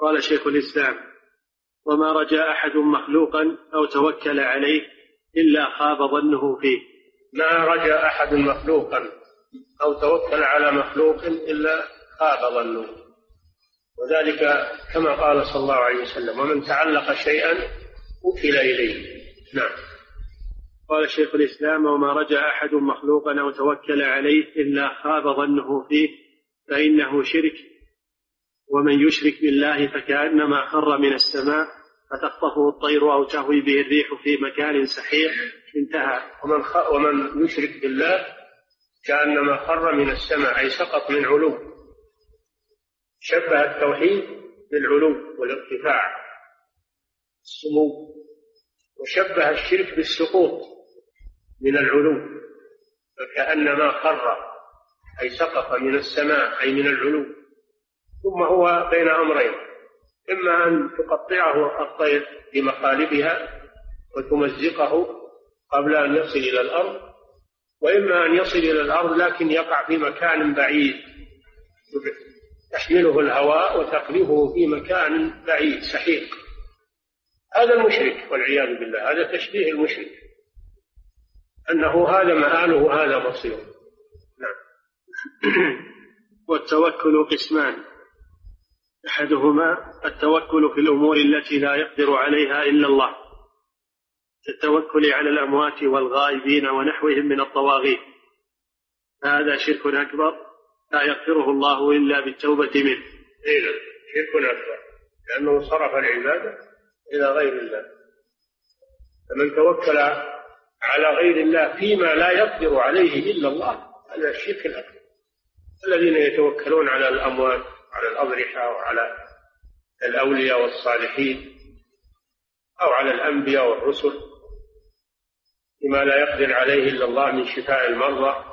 قال شيخ الإسلام وما رجا أحد مخلوقا أو توكل عليه إلا خاب ظنه فيه. ما رجا أحد مخلوقا أو توكل على مخلوق إلا خاب ظنه. وذلك كما قال صلى الله عليه وسلم ومن تعلق شيئا وكل إليه. نعم. قال شيخ الإسلام وما رجا أحد مخلوقا أو توكل عليه إلا خاب ظنه فيه فإنه شرك ومن يشرك بالله فكأنما خر من السماء فتخطفه الطير أو تهوي به الريح في مكان سحيق انتهى. ومن. ومن يشرك بالله كأنما خر من السماء أي سقط من علو شبه التوحيد بالعلو والارتفاع السمو وشبه الشرك بالسقوط من العلو فكأنما خر أي سقط من السماء أي من العلو. ثم هو بين أمرين إما أن تقطعه الطير بمخالبها وتمزقه قبل أن يصل إلى الأرض وإما أن يصل إلى الأرض لكن يقع في مكان بعيد تحمله الهواء وتقذفه في مكان بعيد سحيق. هذا المشرك والعياذ بالله هذا تشبيه المشرك. أنه هذا مآله وهذا مصيره نعم. والتوكل قسمان. أحدهما التوكل في الأمور التي لا يقدر عليها إلا الله. كالتوكل على الأموات والغائبين ونحوهم من الطواغيت. هذا شرك أكبر. لا يغفره الله إلا بالتوبة منه. اي نعم شرك أكبر. لأنه صرف العباده إلى غير الله. فمن توكل على غير الله فيما لا يقدر عليه إلا الله هذا الشرك الاكبر الذين يتوكلون على الاموات على الأضرحة وعلى الأولياء والصالحين أو على الأنبياء والرسل بما لا يقدر عليه إلا الله من شفاء المرضى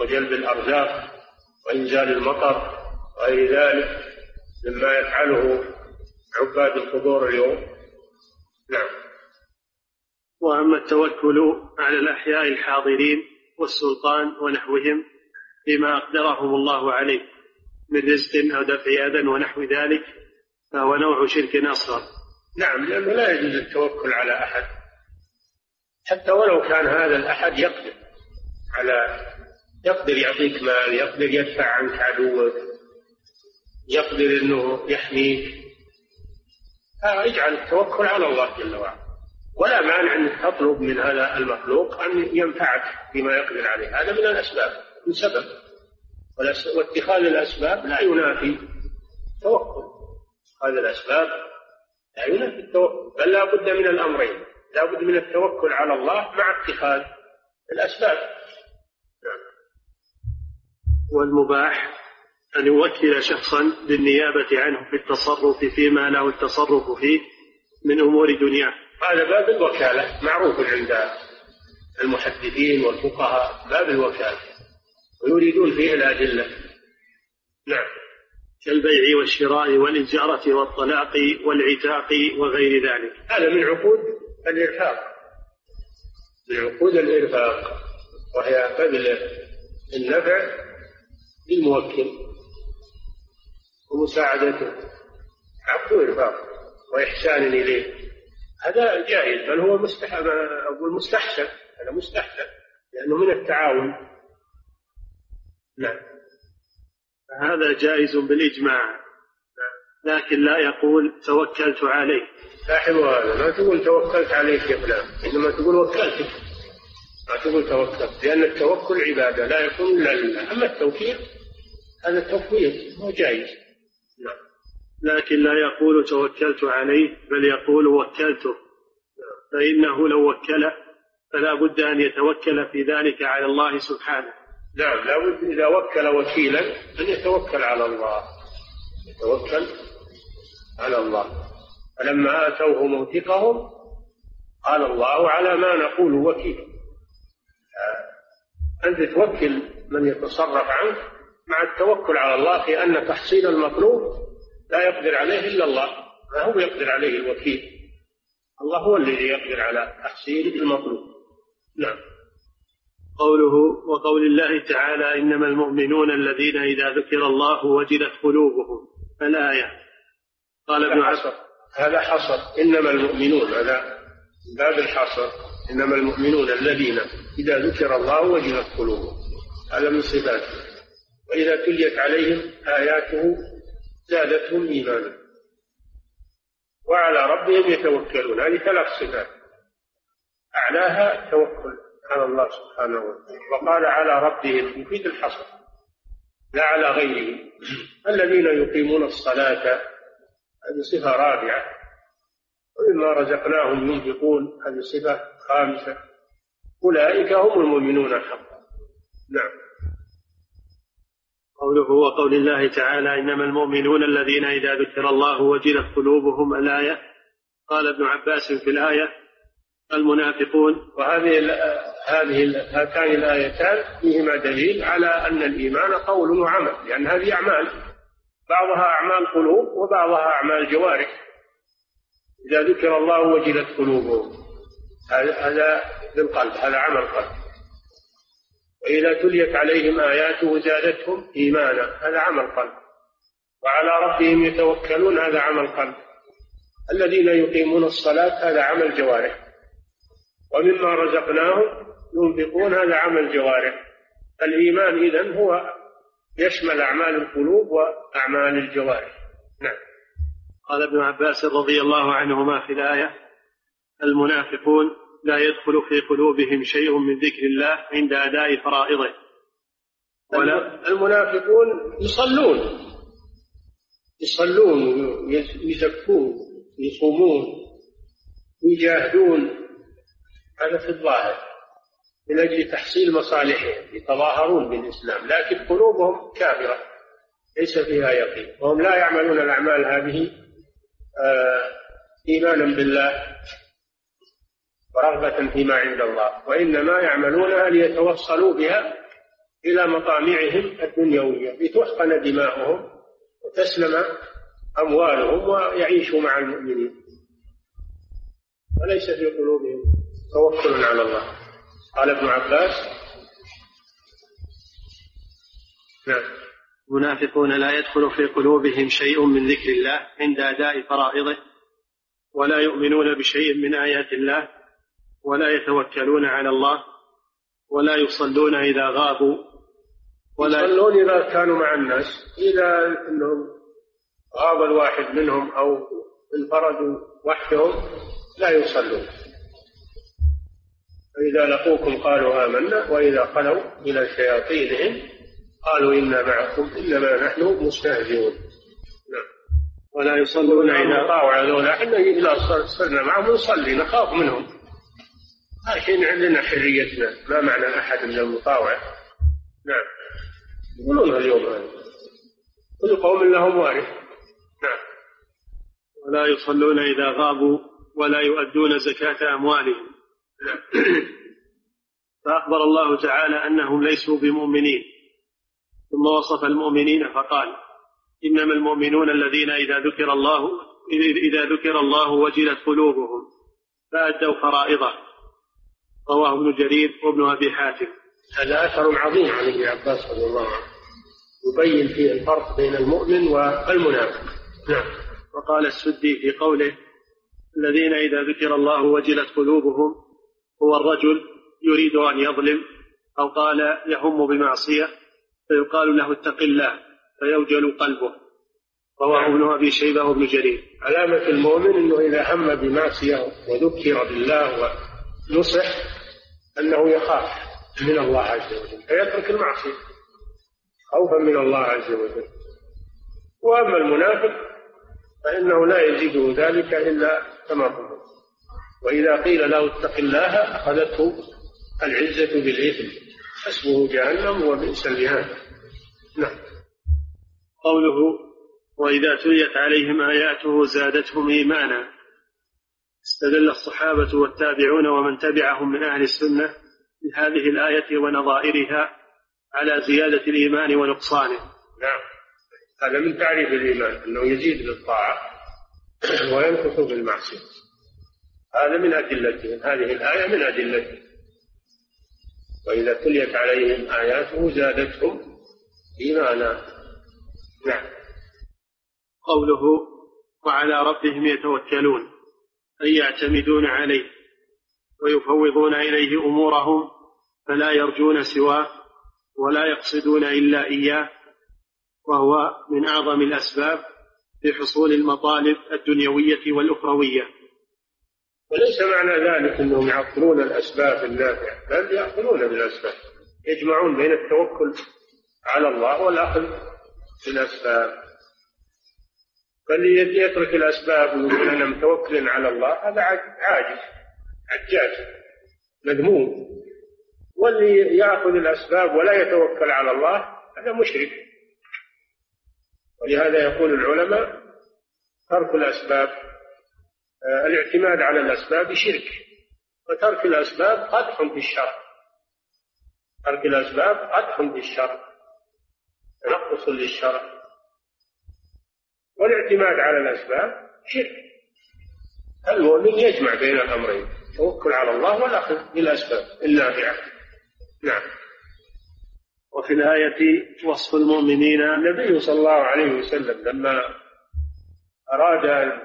وجلب الأرزاق. وإنزال المطر وغير ذلك مما يفعله عباد القبور اليوم. نعم. وأما التوكل على الأحياء الحاضرين والسلطان ونحوهم بما أقدرهم الله عليه من رزق أو دفع أذى ونحو ذلك فهو نوع شرك أصغر. نعم لأنه لا يجوز التوكل على أحد. حتى ولو كان هذا الأحد يقدر على يقدر يعطيك مال يقدر يدفع عنك عدوك يقدر أنه يحميك. اجعل التوكل على الله جل وعلا. ولا مانع أنك تطلب من هذا المخلوق أن ينفعك بما يقدر عليه. هذا من الأسباب من سبب. واتخاذ الأسباب لا ينافي التوكل اتخاذ الأسباب لا ينافي التوكل بل لا بد من الأمرين. لا بد من التوكل على الله مع اتخاذ الأسباب. نعم. والمباح أن يوكل شخصا بالنيابة عنه في التصرف فيما له التصرف فيه من أمور دنياه. هذا باب الوكالة معروف عند المحدثين والفقهاء باب الوكالة ويريدون فيه الأدلة. نعم. كالبيع والشراء والإجارة والطلاق والعتاق وغير ذلك. هذا من عقود الإرفاق. من عقود الإرفاق وهي بذل النفع للموكل ومساعدته. عقد إرفاق وإحسان إليه. هذا جائز بل هو مستحب. أقول مستحسن هذا مستحسن لأنه من التعاون. نعم. هذا جائز بالإجماع. لكن لا يقول توكلت عليه صاحب هذا ما تقول توكلت عليك يا فلان إنما تقول وكلتك. ما تقول توكلت لأن التوكل عبادة لا يكون إلا لله. أما التوكيل هذا التفويض هو جائز. نعم. لكن لا يقول توكلت عليه بل يقول وكلته. فإنه لو وكله فلا بد أن يتوكل في ذلك على الله سبحانه. نعم لا بد إذا وكل وكيلا أن يتوكل على الله. يتوكل على الله. فلما آتوه موثقهم قال الله على ما نقول وكيل. أنت توكل من يتصرف عنك مع التوكل على الله في أن تحصيل المطلوب لا يقدر عليه إلا الله ما هو يقدر عليه الوكيل؟ الله هو الذي يقدر على تحصيل المطلوب. نعم. قوله وقول الله تعالى إنما المؤمنون الذين إذا ذكر الله وجلت قلوبهم الآية قال ابن عسر هذا حصر. إنما المؤمنون هذا باب الحصر. إنما المؤمنون الذين إذا ذكر الله وجلت قلوبهم هذا من صفاته. وإذا تليت عليهم آياته زادتهم إيمانا. وعلى ربهم يتوكلون. هذه ثلاث صفات. أعلاها التوكل على الله سبحانه وتعالى. وقال على ربهم يفيد الحصر. لا على غيره الذين يقيمون الصلاة هذه صفة رابعة. ومما رزقناهم ينفقون هذه صفة خامسة. أولئك هم المؤمنون حقا. نعم. قوله وقول الله تعالى إنما المؤمنون الذين إذا ذكر الله وجلت قلوبهم الآية. قال ابن عباس في الآية المنافقون. وهذه هذه هاتان الآيتان فيهما دليل على أن الإيمان قول وعمل لأن هذه أعمال. بعضها أعمال قلوب وبعضها أعمال جوارح. إذا ذكر الله وجلت قلوبهم. هذا بالقلب هذا عمل قلب وإذا تليت عليهم آياته زادتهم إيمانا هذا عمل قلب وعلى ربهم يتوكلون هذا عمل قلب الذين يقيمون الصلاة هذا عمل جوارح. ومما رزقناهم ينفقون هذا عمل جوارح. الإيمان إذن هو يشمل أعمال القلوب وأعمال الجوارح. نعم. قال ابن عباس رضي الله عنهما في الآية المنافقون لا يدخل في قلوبهم شيء من ذكر الله عند أداء فرائضه. ولا المنافقون يصلون. يصلون ويزكون ويصومون ويجاهدون. هذا في الظاهر من أجل تحصيل مصالحهم يتظاهرون بالإسلام. لكن قلوبهم كافرة. ليس فيها يقين. وهم لا يعملون الأعمال هذه آه، إيمانا بالله. ورغبة فيما عند الله وإنما يعملونها ليتوصلوا بها إلى مطامعهم الدنيوية لتحقن دماؤهم وتسلم أموالهم ويعيشوا مع المؤمنين. وليس في قلوبهم توكل على الله. قال ابن عباس نعم. المنافقون لا يدخل في قلوبهم شيء من ذكر الله عند أداء فرائضه ولا يؤمنون بشيء من آيات الله ولا يتوكلون على الله ولا يصلون إذا غابوا ولا يصلون إذا كانوا مع الناس إذا أنهم غاب الواحد منهم أو انفردوا وحدهم لا يصلون. فإذا لقوكم قالوا آمنا وإذا خلوا إلى شياطينهم قالوا إنا معكم إنما نحن مستهزئون. نعم. ولا يصلون إذا طاوع هذولا إحنا إذا صرنا معهم نصلي نخاف منهم. لكن عندنا حريتنا. ما معنى أحد من المطاوع نعم. يقولونها اليوم هذا. كل قوم لهم وارث. نعم. ولا يصلون إذا غابوا ولا يؤدون زكاة أموالهم. فأخبر الله تعالى أنهم ليسوا بمؤمنين. ثم وصف المؤمنين فقال إنما المؤمنون الذين إذا ذكر الله إذا ذكر الله وجلت قلوبهم فأدوا فرائضه رواه ابن جرير وابن أبي حاتم. هذا أثر عظيم عن ابن عباس رضي الله عنه. يبين فيه الفرق بين المؤمن والمنافق. نعم. وقال السدي في قوله الذين إذا ذكر الله وجلت قلوبهم هو الرجل يريد أن يظلم أو قال يهم بمعصية فيقال له اتق الله فيوجل قلبه. رواه ابن أبي شيبة وابن جرير. علامة المؤمن أنه إذا هم بمعصية وذكر بالله ونصح أنه يخاف من الله عز وجل فيترك المعصية. خوفا من الله عز وجل. وأما المنافق فإنه لا يزيده ذلك إلا تمردا وإذا قيل له اتق الله أخذته العزة بالإثم. حسبه جهنم وبئس المهاد. نعم. قوله وإذا تليت عليهم آياته زادتهم إيمانا. استدل الصحابة والتابعون ومن تبعهم من أهل السنة بهذه الآية ونظائرها على زيادة الإيمان ونقصانه. نعم. هذا من تعريف الإيمان أنه يزيد بالطاعة وينقص بالمعصية. هذا من أدلتهم هذه الآية من أدلتهم وإذا تليت عليهم آياته زادتهم إيمانا. نعم. قوله وعلى ربهم يتوكلون أي يعتمدون عليه ويفوضون إليه أمورهم فلا يرجون سواه ولا يقصدون إلا إياه وهو من أعظم الأسباب في حصول المطالب الدنيوية والأخروية. وليس معنى ذلك أنهم يعطلون الأسباب النافعة بل يأخذون بالأسباب يجمعون بين التوكل على الله والأخذ بالأسباب. فاللي يترك الأسباب ويقول أنا متوكل على الله. هذا عاجز عجاز مذموم. واللي يأخذ الأسباب ولا يتوكل على الله هذا مشرك. ولهذا يقول العلماء ترك الأسباب آه، الاعتماد على الأسباب شرك وترك الأسباب قدح في الشرع ترك الأسباب قدح في الشرع تنقص للشرع والاعتماد على الأسباب شرك. المؤمن يجمع بين الأمرين التوكل على الله والأخذ بالأسباب النافعة. نعم. وفي الآية وصف المؤمنين النبي صلى الله عليه وسلم لما أراد أن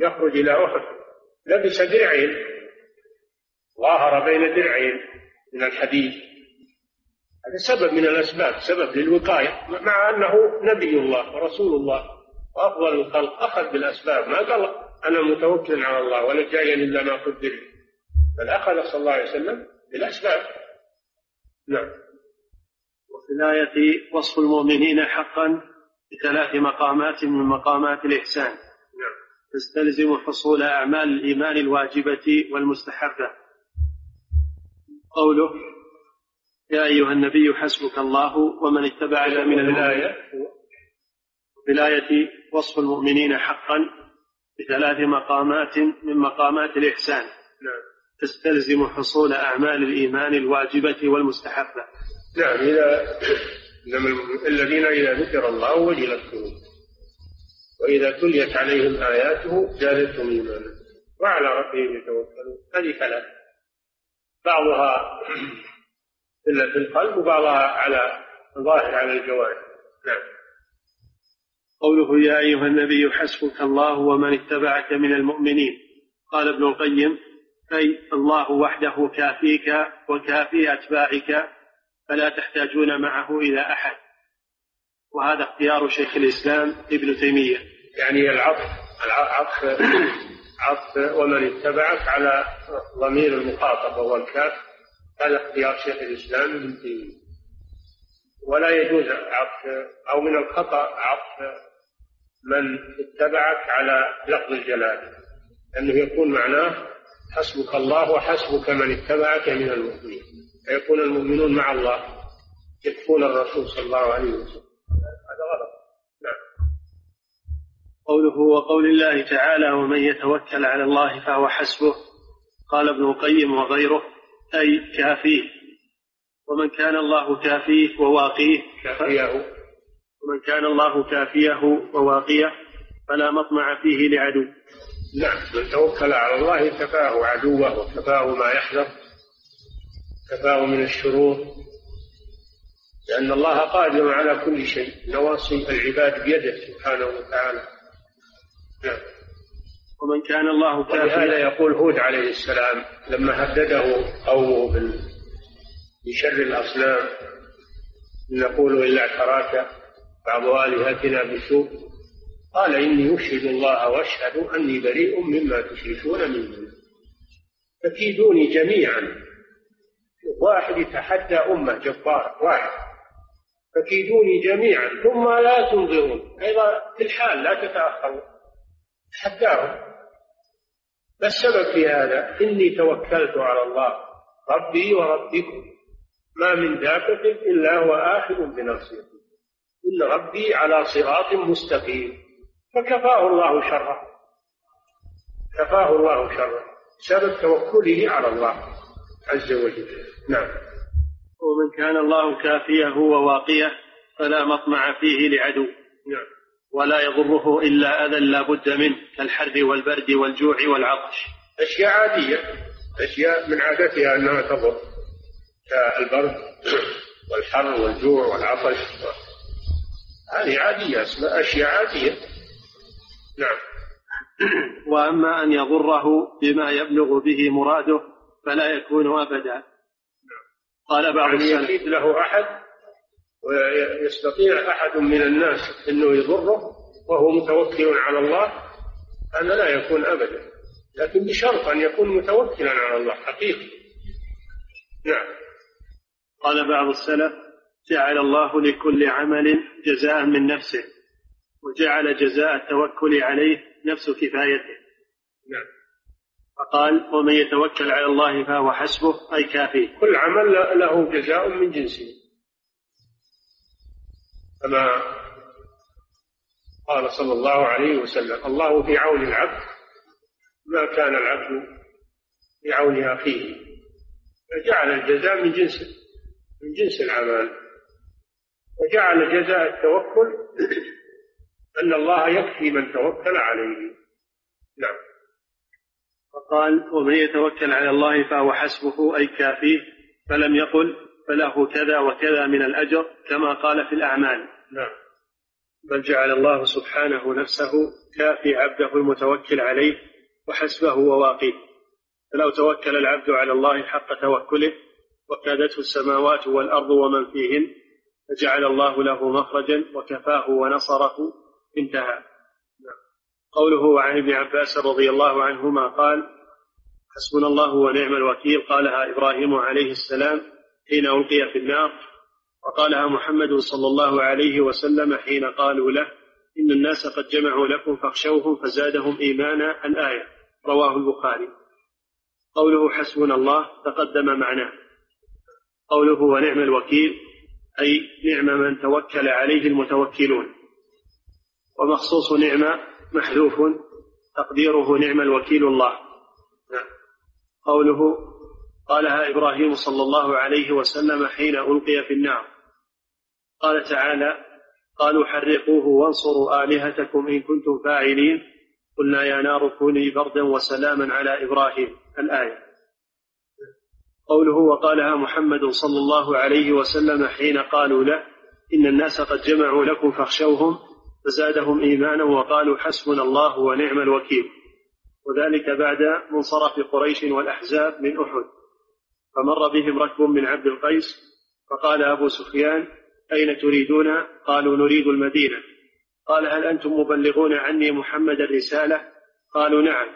يخرج إلى أحد لبس درعين ظاهر بين درعين من الحديد هذا سبب من الأسباب سبب للوقاية مع أنه نبي الله ورسول الله. وأفضل الخلق أخذ بالأسباب. ما قال أنا متوكل على الله ولا جاي إلا ما قدر بل أخذ صلى الله عليه وسلم بالأسباب. نعم. وفي الآية وصف المؤمنين حقا بثلاث مقامات من مقامات الإحسان. نعم. تستلزم حصول أعمال الإيمان الواجبة والمستحبة. قوله يا أيها النبي حسبك الله ومن اتبعك من الآية في الآية وصف المؤمنين حقا بثلاث مقامات من مقامات الإحسان. نعم. تستلزم حصول أعمال الإيمان الواجبة والمستحبة. نعم إذا الذين إذا ذكر الله وجلت قلوبهم. وإذا تليت عليهم آياته زادتهم إيمانا. وعلى ربهم يتوكلون. هذه ثلاث بعضها في القلب وبعضها على الظاهر على الجوارح. نعم. قوله يا أيها النبي حسبك الله ومن اتبعك من المؤمنين. قال ابن القيم أي الله وحده كافيك وكافي أتباعك فلا تحتاجون معه إلى أحد. وهذا اختيار شيخ الإسلام ابن تيمية. يعني العطف العطف عطف ومن اتبعك على ضمير المخاطب وهو الكاف هذا اختيار شيخ الإسلام ابن تيمية. ولا يجوز عطف أو من الخطأ عطف من اتبعك على لفظ الجلال لأنه يكون معناه حسبك الله وحسبك من اتبعك من المؤمنين فيكون المؤمنون مع الله يكفون الرسول صلى الله عليه وسلم. هذا غلط. نعم. قوله وقول الله تعالى ومن يتوكل على الله فهو حسبه قال ابن القيم وغيره أي كافيه. ومن كان الله كافيه وواقيه كافيه. ومن كان الله كافيه وواقيه فلا مطمع فيه لعدو. نعم من توكل على الله كفاه عدوه وكفاه ما يحذر كفاه من الشرور. لأن الله قادر على كل شيء نواصي العباد بيده سبحانه وتعالى. نعم. ومن كان الله كافيا. هذا يقول هود عليه السلام لما هدده قومه بشر الأصنام نقول إلا اعتراك بعض آلهتنا بسوء. قال إني أشهد الله وأشهد أني بريء مما تشركون من دونه فكيدوني جميعا. واحد يتحدى أمة جبار واحد. فكيدوني جميعا. ثم لا تنظرون. أيضا في الحال لا تتأخرون. تحداهم. ما السبب في هذا؟ إني توكلت على الله ربي وربكم. ما من دابة إلا هو آخذ بنصيته إن ربي على صراط مستقيم. فكفاه الله شره كفاه الله شره سبب توكله على الله عز وجل. نعم. ومن كان الله كافيه وواقيه فلا مطمع فيه لعدو. نعم. ولا يضره إلا أذى لا بد منه كالحر والبرد والجوع والعطش. أشياء عادية. أشياء من عادتها أنها تضر. كالبرد والحر والجوع والعطش. هذه عادية اسمها أشياء عادية. نعم. وأما أن يضره بما يبلغ به مراده فلا يكون أبدا. قال بعض يعني يفيد له أحد ويستطيع أحد من الناس أنه يضره وهو متوكل على الله هذا لا يكون أبدا. لكن بشرط أن يكون متوكلا على الله حقيقي. نعم. قال بعض السلف جعل الله لكل عمل جزاء من نفسه وجعل جزاء التوكل عليه نفس كفايته. نعم. فقال ومن يتوكل على الله فهو حسبه أي كافيه. كل عمل له جزاء من جنسه. كما قال صلى الله عليه وسلم الله في عون العبد ما كان العبد في عون أخيه فجعل الجزاء من جنس من جنس العمل وجعل جزاء التوكل أن الله يكفي من توكل عليه. نعم. فقال ومن يتوكل على الله فهو حسبه أي كافيه فلم يقل فله كذا وكذا من الأجر كما قال في الأعمال. نعم. بل جعل الله سبحانه نفسه كافي عبده المتوكل عليه وحسبه وواقيه. فلو توكل العبد على الله حق توكله وكادته السماوات والأرض ومن فيهن فجعل الله له مخرجا وكفاه ونصره. انتهى. قوله عن ابن عباس رضي الله عنهما قال حسبنا الله ونعم الوكيل. قالها إبراهيم عليه السلام حين ألقي في النار وقالها محمد صلى الله عليه وسلم حين قالوا له إن الناس قد جمعوا لكم فاخشوهم فزادهم إيمانا. الآية. رواه البخاري. قوله حسبنا الله تقدم معناه. قوله ونعم الوكيل أي نعم من توكل عليه المتوكلون. ومخصوص نعمة محذوف تقديره نعم الوكيل الله. نعم. قوله قالها إبراهيم صلى الله عليه وسلم حين ألقي في النار. قال تعالى قالوا حرقوه وانصروا آلهتكم إن كنتم فاعلين. قلنا يا نار كوني بردا وسلاما على إبراهيم. الآية. قوله وقالها محمد صلى الله عليه وسلم حين قالوا له إن الناس قد جمعوا لكم فاخشوهم فزادهم إيمانا وقالوا حسبنا الله ونعم الوكيل. وذلك بعد منصرف قريش والأحزاب من أحد. فمر بهم ركب من عبد القيس فقال أبو سفيان أين تريدون؟ قالوا نريد المدينة. قال هل أنتم مبلغون عني محمد الرسالة؟ قالوا نعم.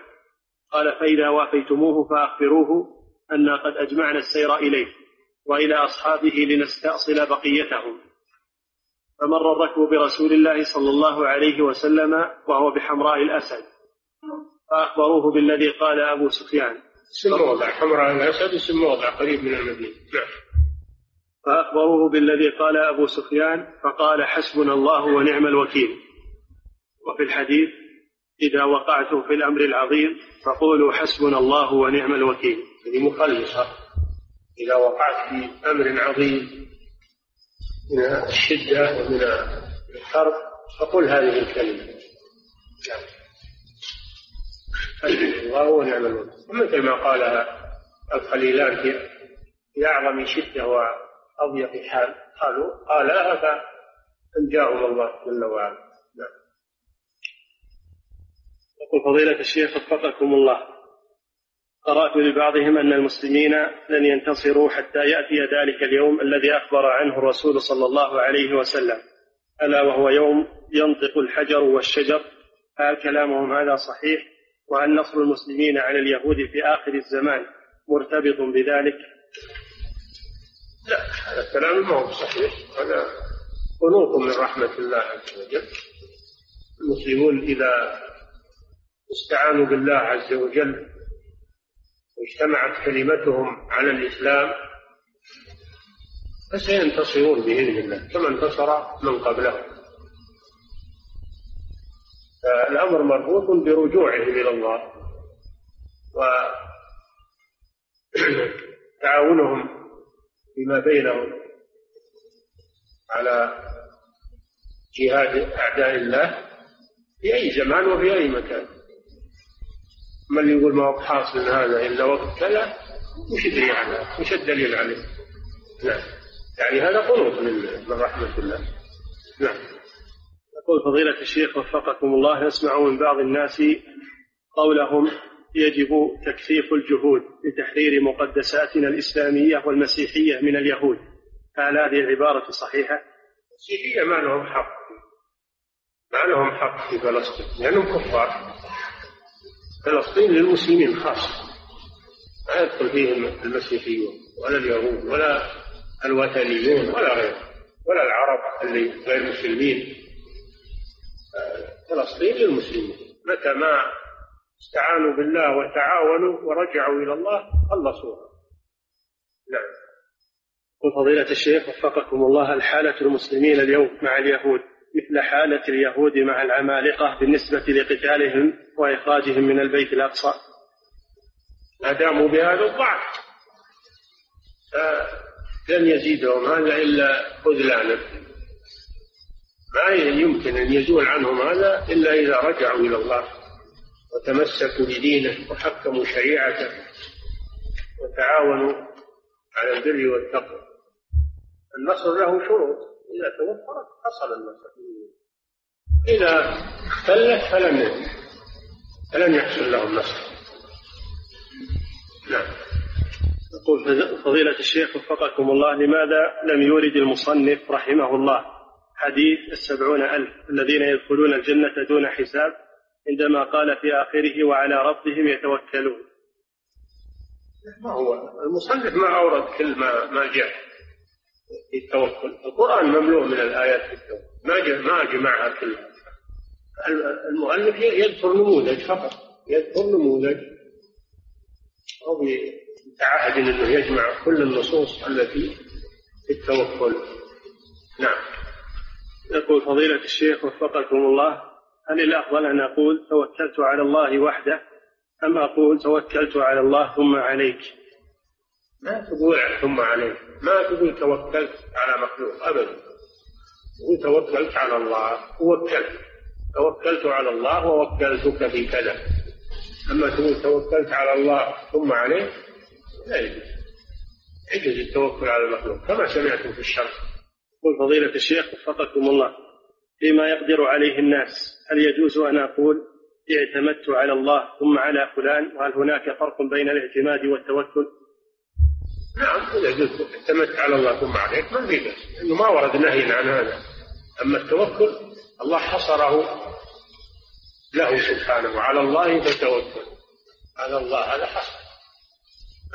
قال فإذا وافيتموه فأخبروه أنا قد أجمعنا السير إليه وإلى أصحابه لنستأصل بقيتهم. فمر الركب برسول الله صلى الله عليه وسلم وهو بحمراء الأسد فأخبروه بالذي قال أبو سفيان. اسم موضع حمراء الأسد اسم موضع قريب من المدينة نعم. فأخبروه بالذي قال أبو سفيان فقال حسبنا الله ونعم الوكيل. وفي الحديث إذا وقعتم في الأمر العظيم فقولوا حسبنا الله ونعم الوكيل. يعني مخلصة. إذا وقعت في أمر عظيم من الشدة ومن الحرب فقل هذه الكلمة. نعم. الله ونعم الوكيل. مثل ما قالها الخليلان في في أعظم شدة وأضيق حال قالوا قالها فأنجاهم الله جل وعلا. نعم. يقول فضيلة الشيخ وفقكم الله. قرأت لبعضهم أن المسلمين لن ينتصروا حتى يأتي ذلك اليوم الذي أخبر عنه الرسول صلى الله عليه وسلم. ألا وهو يوم ينطق الحجر والشجر. هل كلامهم هذا صحيح. وهل نصر المسلمين على اليهود في آخر الزمان مرتبط بذلك؟ لا هذا الكلام ما هو صحيح. هذا قنوط من رحمة الله عز وجل. المسلمون إذا استعانوا بالله عز وجل واجتمعت كلمتهم على الإسلام فسينتصرون بإذن الله كما انتصر من قبلهم. فالأمر مربوط برجوعهم إلى الله وتعاونهم فيما بينهم على جهاد أعداء الله في أي زمان وفي أي مكان. من يقول ما هو حاصل هذا إلا وقت كذا وش يدري عنه وش الدليل عليه. نعم. يعني هذا قنوط من من رحمة الله. نعم. يقول فضيلة الشيخ وفقكم الله نسمع من بعض الناس قولهم يجب تكثيف الجهود لتحرير مقدساتنا الإسلامية والمسيحية من اليهود. هل هذه العبارة صحيحة؟ المسيحية ما لهم حق. ما لهم حق في فلسطين لأنهم كفار. فلسطين للمسلمين خاصة ما يدخل فيهم المسيحيون ولا اليهود ولا الوثنيون ولا غيرهم ولا العرب اللي غير المسلمين فلسطين للمسلمين. متى ما استعانوا بالله وتعاونوا ورجعوا إلى الله خلصوها. نعم. وفضيلة الشيخ وفقكم الله الحالة المسلمين اليوم مع اليهود. مثل حالة اليهود مع العمالقة بالنسبة لقتالهم وإخراجهم من البيت الأقصى. ما داموا بهذا الضعف لن يزيدهم هذا إلا خذلانا. ما يمكن أن يزول عنهم هذا إلا إذا رجعوا إلى الله وتمسكوا بدينه وحكموا شريعته وتعاونوا على البر والتقوى. النصر له شروط. إذا توفرت حصل النصر. إذا اختلت فلن فلن يحصل له النصر. نعم. يقول فضيلة الشيخ وفقكم الله لماذا لم يورد المصنف رحمه الله حديث السبعون ألف الذين يدخلون الجنة دون حساب عندما قال في آخره وعلى ربهم يتوكلون؟ ما هو؟ المصنف ما أورد كل ما ما جاء في التوكل. القرآن مملوء من الآيات في التوكل. ما جاء ما جمعها كلها. المؤلف يذكر نموذج فقط. يذكر نموذج أو يتعهد أنه يجمع كل النصوص التي في التوكل. نعم. يقول فضيلة الشيخ وفقكم الله هل الأفضل أن أقول توكلت على الله وحده أم أقول توكلت على الله ثم عليك؟ ما تقول ثم عليك. ما تقول توكلت على مخلوق. أبدا. تقول توكلت على الله. ووكلت توكلت على الله ووكلتك في كذا. أما تقول توكلت على الله ثم عليه لا يجوز. يجوز التوكل على المخلوق كما سمعتم في الشرع يقول فضيلة الشيخ وفقكم الله فيما يقدر عليه الناس هل يجوز أن أقول اعتمدت على الله ثم على فلان وهل هناك فرق بين الاعتماد والتوكل؟ نعم قلت اعتمدت على الله ثم عليك ما في لأنه ما ورد نهي عن هذا. أما التوكل الله حصره له سبحانه. وعلى الله فتوكل على الله هذا حصر.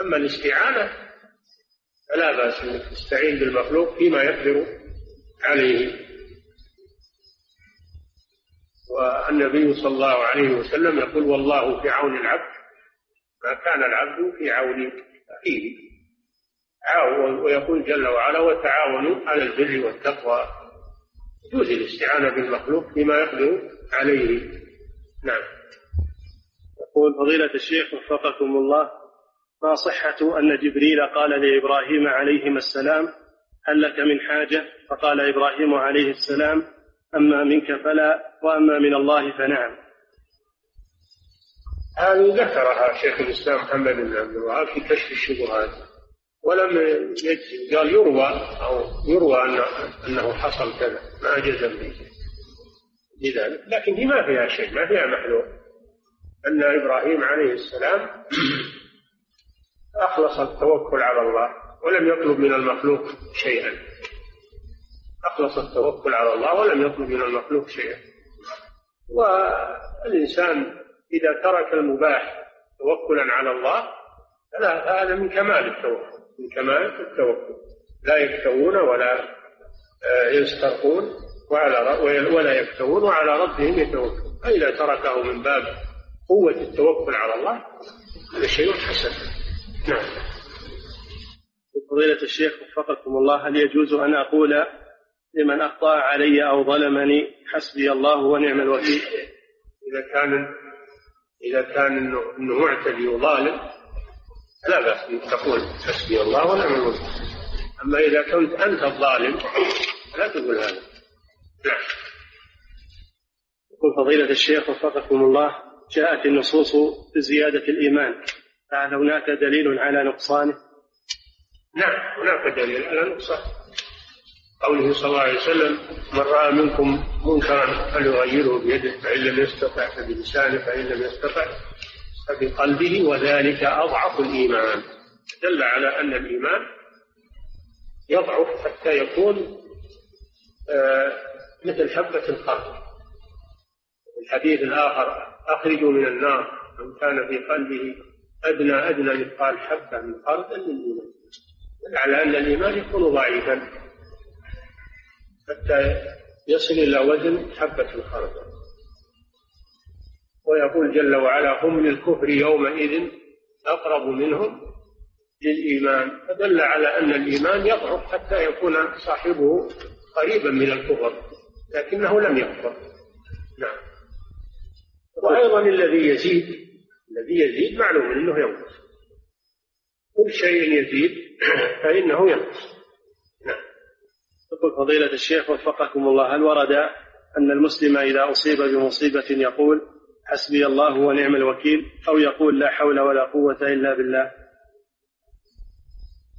أما الاستعانة فلا بأس أنك تستعين بالمخلوق فيما يقدر عليه. والنبي صلى الله عليه وسلم يقول والله في عون العبد ما كان العبد في عون أخيه. ويقول جل وعلا وتعاونوا على البر والتقوى. يجوز الاستعانة بالمخلوق فيما يقدر عليه. نعم. يقول فضيلة الشيخ وفقكم الله ما صحة أن جبريل قال لإبراهيم عليهما السلام هل لك من حاجة؟ فقال إبراهيم عليه السلام أما منك فلا وأما من الله فنعم. هذه ذكرها شيخ الإسلام محمد بن عبد الوهاب في كشف الشبهات. ولم يجزم قال يروى أو يروى أن أنه حصل كذا ما جزم به. لذلك لكن هي ما فيها شيء ما فيها محلول أن إبراهيم عليه السلام أخلص التوكل على الله ولم يطلب من المخلوق شيئا. أخلص التوكل على الله ولم يطلب من المخلوق شيئا. والإنسان إذا ترك المباح توكلا على الله فلا هذا من كمال التوكل. من كمال التوكل. لا يكتوون ولا آه، يسترقون وعلى ولا يكتوون وعلى ربهم يتوكلون. فإذا تركه من باب قوة التوكل على الله هذا شيء حسن. نعم. فضيلة الشيخ وفقكم الله هل يجوز أن أقول لمن أخطأ علي أو ظلمني حسبي الله ونعم الوكيل؟ إذا كان إذا كان إنه معتدي وظالم لا بأس أن تقول حسبي الله ونعم الوكيل. أما إذا كنت أنت الظالم لا تقول هذا. نعم. يقول فضيلة الشيخ وفقكم الله جاءت النصوص بزيادة الإيمان فهل هناك دليل على نقصانه؟ نعم هناك دليل على نقصانه. قوله صلى الله عليه وسلم من رأى منكم منكرا فليغيره بيده فإن لم يستطع فبلسانه فإن لم يستطع فبقلبه وذلك أضعف الإيمان. دل على أن الإيمان يضعف حتى يكون آه، مثل حبة الخردل الحديث الآخر أخرجوا من النار من كان في قلبه أدنى أدنى مثقال حبة من خردل من الإيمان على أن الإيمان يكون ضعيفا حتى يصل إلى وزن حبة الخردل ويقول جل وعلا هم للكفر يومئذ أقرب منهم للإيمان فدل على أن الإيمان يضعف حتى يكون صاحبه قريبا من الكفر لكنه لم يكفر. نعم. وأيضا الذي يزيد الذي يزيد معلوم أنه ينقص. كل شيء يزيد فإنه ينقص. نعم. يقول فضيلة الشيخ وفقكم الله هل ورد أن المسلم إذا أصيب بمصيبة يقول حسبي الله ونعم الوكيل أو يقول لا حول ولا قوة إلا بالله.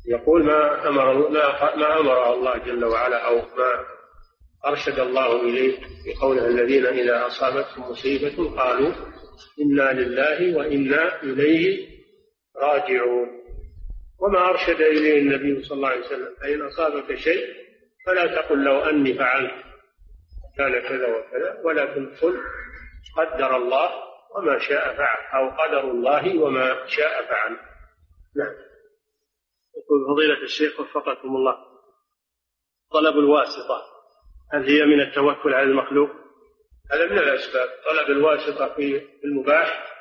يقول ما أمر ما, ما أمر الله جل وعلا أو ما أرشد الله إليه بقوله الذين إذا أصابتهم مصيبة قالوا إنا لله وإنا إليه راجعون. وما أرشد إليه النبي صلى الله عليه وسلم فإن أصابك شيء فلا تقل لو أني فعلت كان كذا وكذا ولكن قل قدر الله وما شاء فعل أو قدر الله وما شاء فعل. نعم. يقول فضيلة الشيخ وفقكم الله. طلب الواسطة هل هي من التوكل على المخلوق؟ هذا من الأسباب. طلب الواسطة في المباح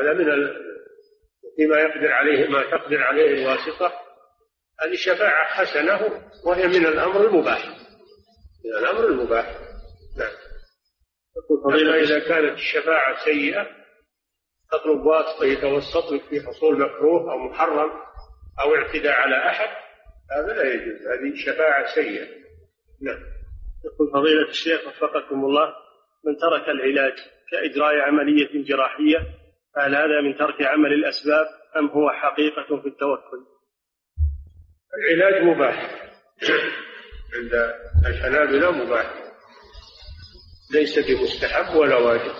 هذا من ال... فيما يقدر عليه ما تقدر عليه الواسطة. هذه شفاعة حسنة وهي من الأمر المباح. من الأمر المباح. نعم. أما إذا كانت الشفاعة سيئة تطلب واسطة يتوسط لك في حصول مكروه أو محرم أو اعتداء على أحد هذا لا يجوز هذه شفاعة سيئة. نعم. يقول فضيلة الشيخ وفقكم الله من ترك العلاج كإجراء عملية جراحية فهل هذا من ترك عمل الأسباب أم هو حقيقة في التوكل؟ العلاج مباح. عند الحنابلة مباح. ليس بمستحب ولا واجب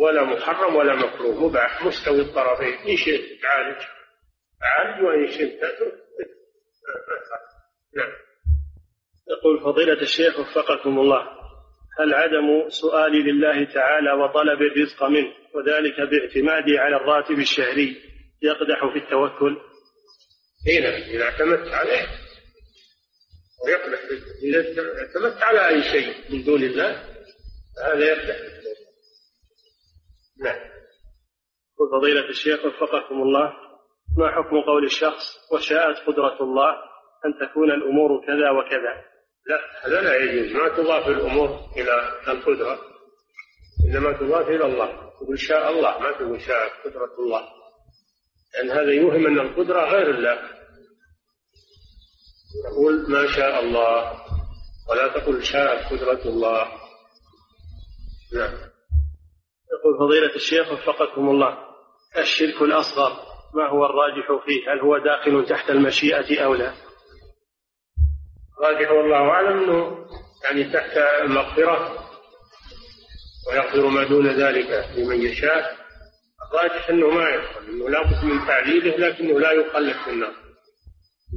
ولا محرم ولا مكروه مباح مستوي الطرفين إن شئت تعالج عالج وإن شئت نعم يقول فضيلة الشيخ وفقكم الله هل عدم سؤالي لله تعالى وطلب الرزق منه وذلك باعتمادي على الراتب الشهري يقدح في التوكل؟ هنا نعم. إذا اعتمدت عليه ويقدح إذا اعتمدت على أي شيء من دون الله هذا يقدح نعم. فضيلة الشيخ وفقكم الله ما حكم قول الشخص وشاءت قدرة الله أن تكون الأمور كذا وكذا لا هذا لا يجوز. ما تضاف الأمور إلى القدرة إنما تضاف إلى الله. تقول شاء الله ما تقول شاءت قدرة الله لأن هذا يوهم أن القدرة غير الله. تقول ما شاء الله ولا تقل شاء قدرة الله. نعم. يقول فضيلة الشيخ وفقكم الله الشرك الأصغر ما هو الراجح فيه؟ هل هو داخل تحت المشيئة أو لا؟ الراجح والله أعلم أنه يعني تحت المغفرة ويغفر ما دون ذلك لمن يشاء. الراجح أنه ما يدخل أنه لا بد من تعذيبه لكنه لا يخلد في النار.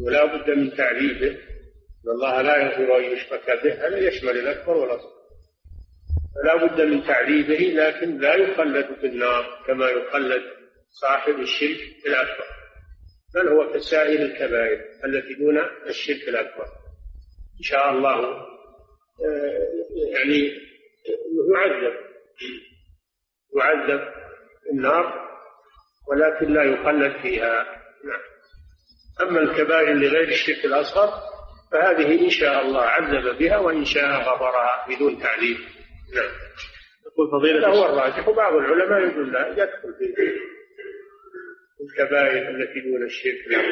ولا بد من تعريفه إن الله لا يغفر أن يشرك به هذا يشمل الأكبر والأصغر. فلا بد من تعريفه لكن لا يخلد في النار كما يخلد صاحب الشرك الأكبر. بل هو كسائر الكبائر التي دون الشرك الأكبر. إن شاء الله آه، يعني يعذب يعذب النار ولكن لا يخلد فيها. نعم. أما الكبائر لغير الشرك الأصغر فهذه إن شاء الله عذب بها وإن شاء غفرها بدون تعذيب. نعم. يقول فضيلة هو الراجح وبعض العلماء يقول لا يدخل في الكبائر التي دون الشرك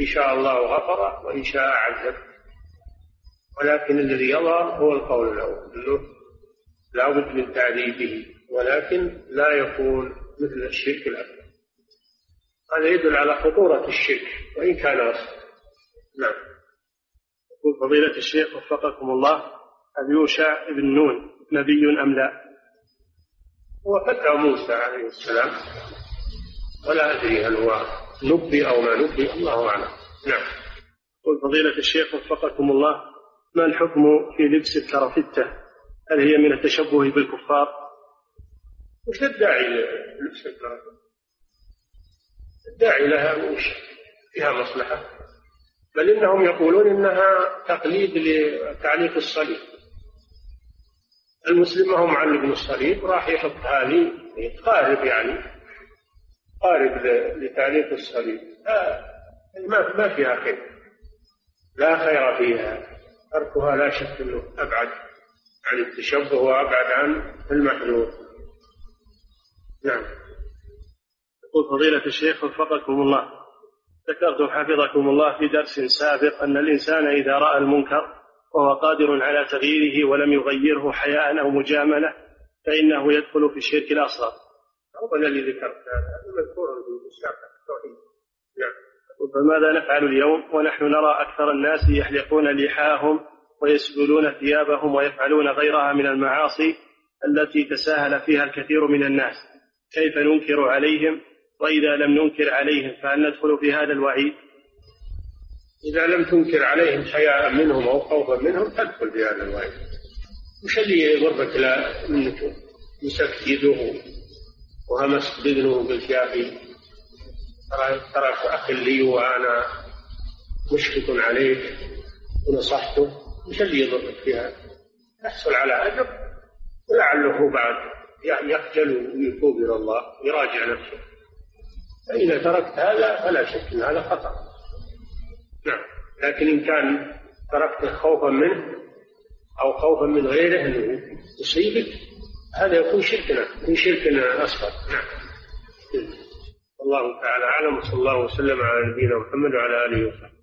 إن شاء الله غفر وإن شاء عذب. ولكن الذي يظهر هو القول الأول أنه لا بد من تعذيبه ولكن لا يكون مثل الشرك الأكبر. هذا يدل على خطورة الشرك وإن كان أصلا نعم يقول فضيلة الشيخ وفقكم الله هل يوشع بن نون نبي أم لا؟ هو فتى موسى عليه السلام ولا أدري هل هو نبي أو ما نبي الله أعلم نعم يقول فضيلة الشيخ وفقكم الله ما الحكم في لبس الكرافتة هل هي من التشبه بالكفار؟ وش الداعي للبس الكرافتة؟ الداعي لها وش فيها مصلحة. بل إنهم يقولون إنها تقليد لتعليق الصليب. المسلم ما هو معلق الصليب راح يحط هذه قارب يعني قارب لتعليق الصليب. ما ما فيها خير. لا خير فيها. تركها لا شك إنه أبعد عن التشبه وأبعد عن المحذور. نعم. يقول فضيلة الشيخ وفقكم الله. ذكرتم حفظكم الله في درس سابق أن الإنسان إذا رأى المنكر وهو قادر على تغييره ولم يغيره حياء أو مجاملة فإنه يدخل في الشرك الأصغر. هو الذي ذكرت هذا مذكور نعم. فماذا نفعل اليوم؟ ونحن نرى أكثر الناس يحلقون لحاهم ويسبلون ثيابهم ويفعلون غيرها من المعاصي التي تساهل فيها الكثير من الناس. كيف ننكر عليهم وإذا لم ننكر عليهم فهل ندخل في هذا الوعيد؟ إذا لم تنكر عليهم حياء منهم أو خوفا منهم تدخل في هذا الوعيد. وش اللي يضربك لا مسكت يده وهمست بذنه بالشافي ترى ترى أخ لي وأنا مشفق عليك. ونصحته. وش اللي يضرك في هذا؟ تحصل على أجر. ولعله بعد يعني يخجل ويتوب إلى الله. يراجع نفسه. فإذا تركت هذا فلا شك أن هذا خطأ. نعم. لكن إن كان تركته خوفا منه أو خوفا من غيره أنه يصيبك هذا يكون شركنا يكون شركنا أصغر. نعم. الله تعالى أعلم وصلى الله وسلم على نبينا محمد وعلى آله وصحبه.